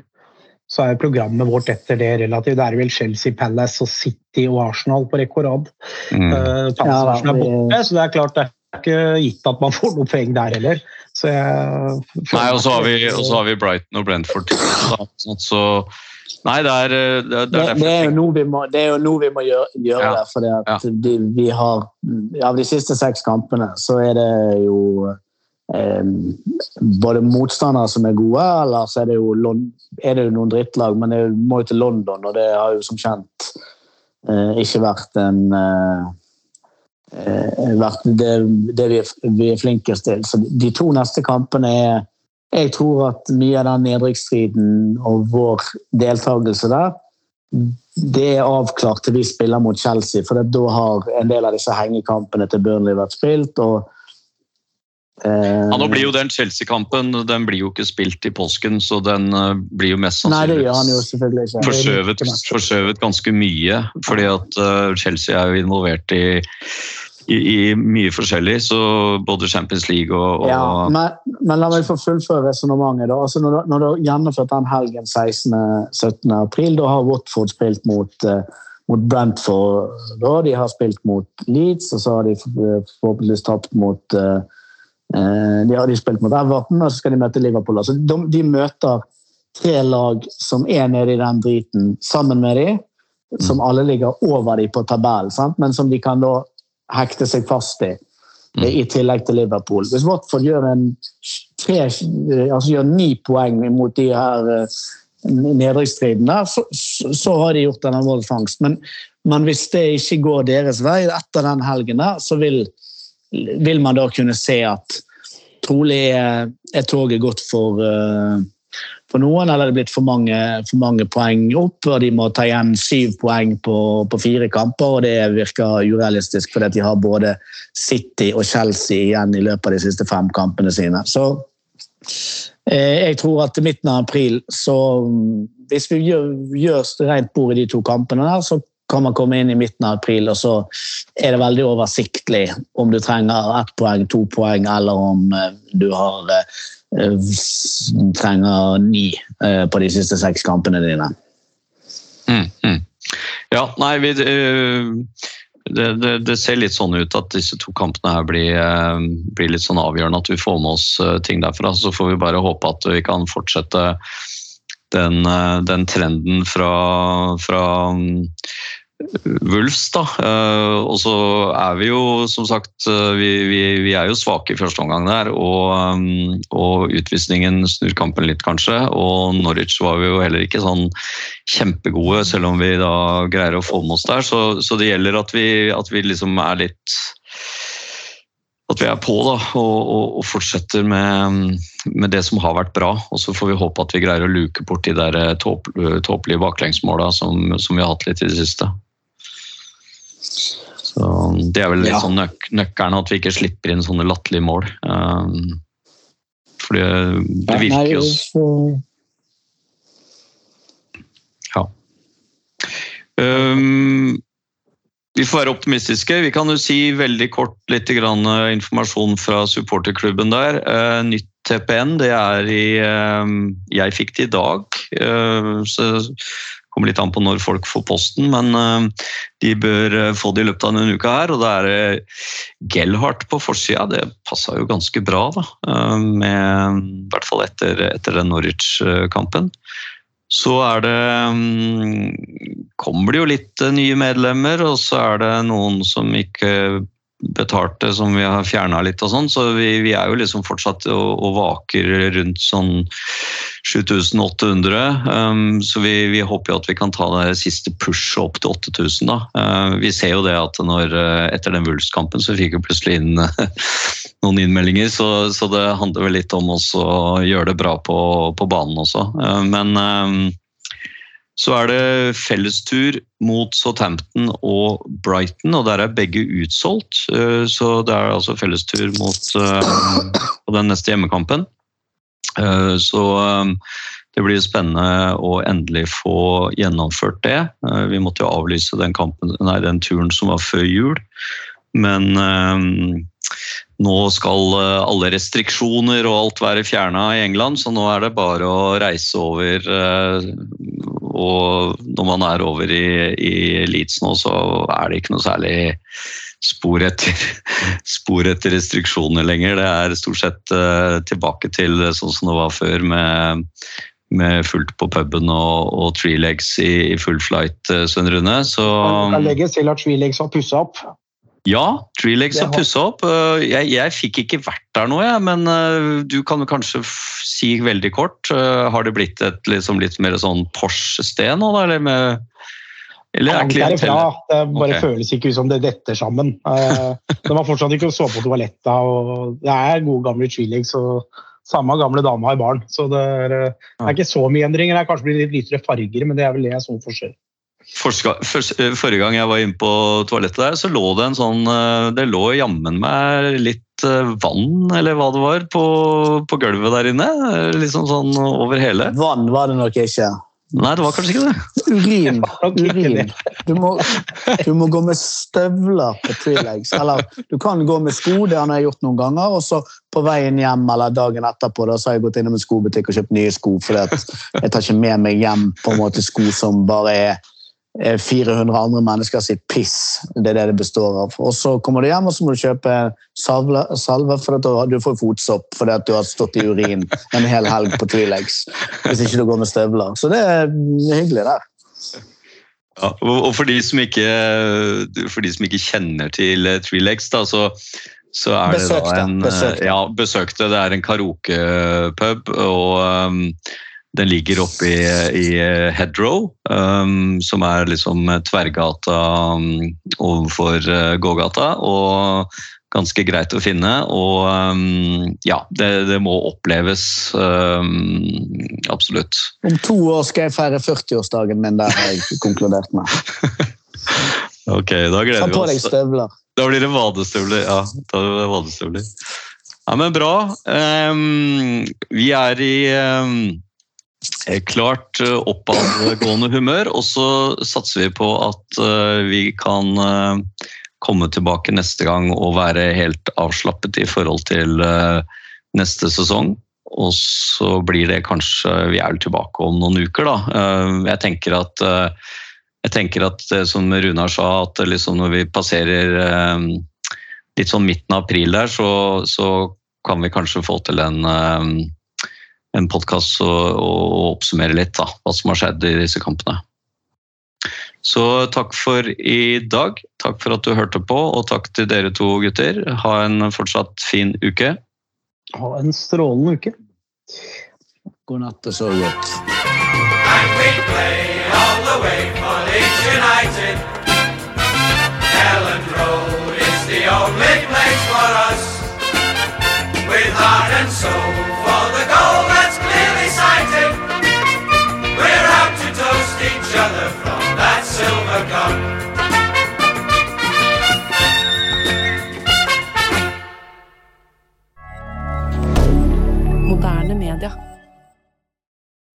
Så er programmet vårt etter det relativt. Det er vel Chelsea, Palace og City og Arsenal på rekke og rad. Mm. Uh, ja, er borte, så det er klart det er ikke gitt at man får noen poeng der heller. Så jeg, nei, og så har, vi, har vi Brighton og Brentford. Så, nei, det er, det, det, det, det er jo noe vi må, er noe vi må gjøre, gjøre ja. det. For ja. de, vi har Av de siste seks kampene så er det jo eh, både motstandere som er gode, eller så er det jo, er det jo noen drittlag, men det må jo til London, og det har jo som kjent eh, ikke vært en eh, Eh, vært det, det vi, er, vi, er, flinkest til. Så de to neste kampene er Jeg tror at mye av den nedrykksstriden og vår deltakelse der, det er avklart til vi spiller mot Chelsea. For da har en del av disse hengekampene til Burnley vært spilt. og ja, nå blir jo den Chelsea-kampen den blir jo ikke spilt i påsken, så den eh, blir jo mest sannsynlig forskjøvet, forskjøvet, ganske mye. Fordi at uh, Chelsea er jo involvert i, i, i, mye forskjellig, så både Champions League og, og... Ja, men, men, la meg få fullføre resonnementet. Altså når, når du har gjennomført den helgen 16.-17. april, da har Watford spilt mot uh, mot Brentford. Da. De har spilt mot Leeds, og så har de forhåpentligvis tapt mot uh, Eh, de har de spilt mot Everton, og så skal de møte Liverpool. Altså, de, de, møter tre lag som er nede i den driten, sammen med dem, som mm. alle ligger over dem på tabellen, men som de kan da hekte seg fast i. Mm. I tillegg til Liverpool. Hvis Watford gjør, en, tre, altså gjør ni poeng mot de her uh, nedrykksstridene, så, så, har de gjort en alvorlig fangst. Men, men, hvis det ikke går deres vei etter den helgen, der, så vil vil man da kunne se at trolig er toget gått for, eh, for noen, eller det blitt for mange, for mange, poeng opp, og de må ta igjen syv poeng på, på fire kamper. og Det virker urealistisk, fordi de har både City og Chelsea igjen i løpet av de siste fem kampene sine. Så eh, jeg tror at midten av april, så hvis vi gjør, gjør rent bord i de to kampene, der, så kan man komme inn i midten av april, og så er det veldig oversiktlig om du trenger ett poeng, to poeng, eller om eh, du har eh, trenger ni eh, på de siste seks kampene dine. Mm, mm. Ja, nei, vi, det, det, det, ser litt sånn ut at disse to kampene her blir, blir, litt sånn avgjørende. At vi får med oss ting derfra. Så får vi bare håpe at vi kan fortsette den, den trenden fra, fra Wulfs, da. Eh, og så er vi jo som sagt eh, vi, vi, vi er jo svake i første omgang der. Og, eh, og, utvisningen snur kampen litt, kanskje. Og Norwich var vi jo heller ikke sånn kjempegode, selv om vi da greier å få med oss der. Så, så det gjelder at vi, at vi, liksom er litt At vi er på da, og, og, og fortsetter med, med, det som har vært bra. Og så får vi håpe at vi greier å luke bort de der tåpelige baklengsmåla som, som vi har hatt litt i det siste. Så Det er vel litt ja. sånn nøk nøkkelen at vi ikke slipper inn sånne latterlige mål. Um, for det, det virker jo Ja. Um, vi får være optimistiske. Vi kan jo si veldig kort litt grann, uh, informasjon fra supporterklubben der. Uh, nytt TPN det er i uh, Jeg fikk det i dag. Uh, så kommer litt an på når folk får posten, men eh, de bør eh, få det i løpet av denne uka her. Og da er det Gellhardt på forsida. Det passa jo ganske bra, da. Eh, med, I hvert fall etter, etter den Norwich-kampen. Så er det mm, Kommer det jo litt nye medlemmer, og så er det noen som ikke betalte, som vi har fjerna litt og sånn. Så vi, vi, er jo liksom fortsatt og, og vaker rundt sånn 7800. Um, så vi, vi, håper jo at vi kan ta det siste pushet opp til 8000, da. Uh, vi ser jo det at når, uh, etter den Wulfs-kampen så fikk vi plutselig inn noen innmeldinger, så, så, det handler vel litt om å gjøre det bra på, på banen også. Uh, men så er det fellestur mot Southampton og Brighton, og der er begge utsolgt. Eh, så det er altså fellestur mot uh, den neste hjemmekampen. Uh, så um, det blir spennende å endelig få gjennomført det. Uh, vi måtte jo avlyse den, kampen, nei, den turen som var før jul, men um, nå skal alle restriksjoner og alt være fjerna i England, så nå er det bare å reise over og når man er over i, i Leeds nå, så er det ikke noe særlig spor etter, spor etter restriksjoner lenger. Det er stort sett uh, tilbake til sånn som det var før, med, med fullt på puben og, og tree legs i, i full flight, uh, Svein Rune. Så Jeg legges til at tree legs har pussa opp. Ja, Treelegs har pussa opp. Eh, jeg, jeg, fikk ikke vært der nå, jeg, men eh, du kan kanskje si veldig kort. Eh, har det blitt et liksom, litt mer sånn Porsche-sted nå, da? Eller med eller er det bra. Det bare okay. føles ikke ut som det detter sammen. De har fortsatt ikke å sove på toalettet. og Det er gode gamle Treelegs og samme gamle dame har barn. Så det er, det er ikke så mye endringer. Det er kanskje blitt litt lysere farger, men det er vel det jeg så forskjell. Eh, forrige gang jeg var inne på toalettet der, så lå det en sånn eh, Det lå jammen meg litt eh, vann, eller hva det var, på, på gulvet der inne. Liksom sånn over hele. Vann var det nok ikke. Nei, det var kanskje ikke det. Urin. Urin. Du må, du må gå med støvler på trelegs. Eller du kan gå med sko, det har jeg gjort noen ganger. Og så på veien hjem eller dagen etterpå da, så har jeg gått innom en skobutikk og kjøpt nye sko. For jeg tar ikke med meg hjem på en måte sko som bare er 400 eh, andre mennesker sitt piss. Det er det det består av. Og Så kommer du hjem og så må du kjøpe salve, salve for at du får fotsopp fordi at du har stått i urin en hel helg på Twilex. Hvis ikke du går med støvler. Så det er hyggelig der. Ja, og for de, ikke, for de som ikke, kjenner til Twilex, da, så, så er besøkte, det da en besøkte. Ja, besøkte. Det er en karaokepub. og um, den ligger oppe i, i Hedrow, um, som er liksom tverrgata um, overfor uh, gågata. Og ganske greit å finne. Og um, ja, det, det, må oppleves. Um, absolutt. Om to år skal jeg feire 40-årsdagen min, der har jeg konkludert med. ok, da gleder vi oss. Ta på deg støvler. Da blir det vadestøvler. Ja, da blir det vadestøvler. Ja, men bra. Um, vi er i Eh, klart eh, oppadgående humør, og så satser vi på at eh, vi kan komme tilbake neste gang og være helt avslappet i forhold til neste sesong. Og så blir det kanskje Vi er tilbake om noen uker, da. Jeg tenker at, jeg tenker at som Runar sa, at liksom når vi passerer litt sånn midten av april der, så, så kan vi kanskje få til en en podkast og, og, oppsummere litt da, hva som har skjedd i disse kampene. Så takk for i dag. Takk for at du hørte på, og takk til dere to gutter. Ha en fortsatt fin uke. Ha en strålende uke. God natt og så godt. And we play all the way for Leeds United. Ellen Road is the only place for us. With heart and soul.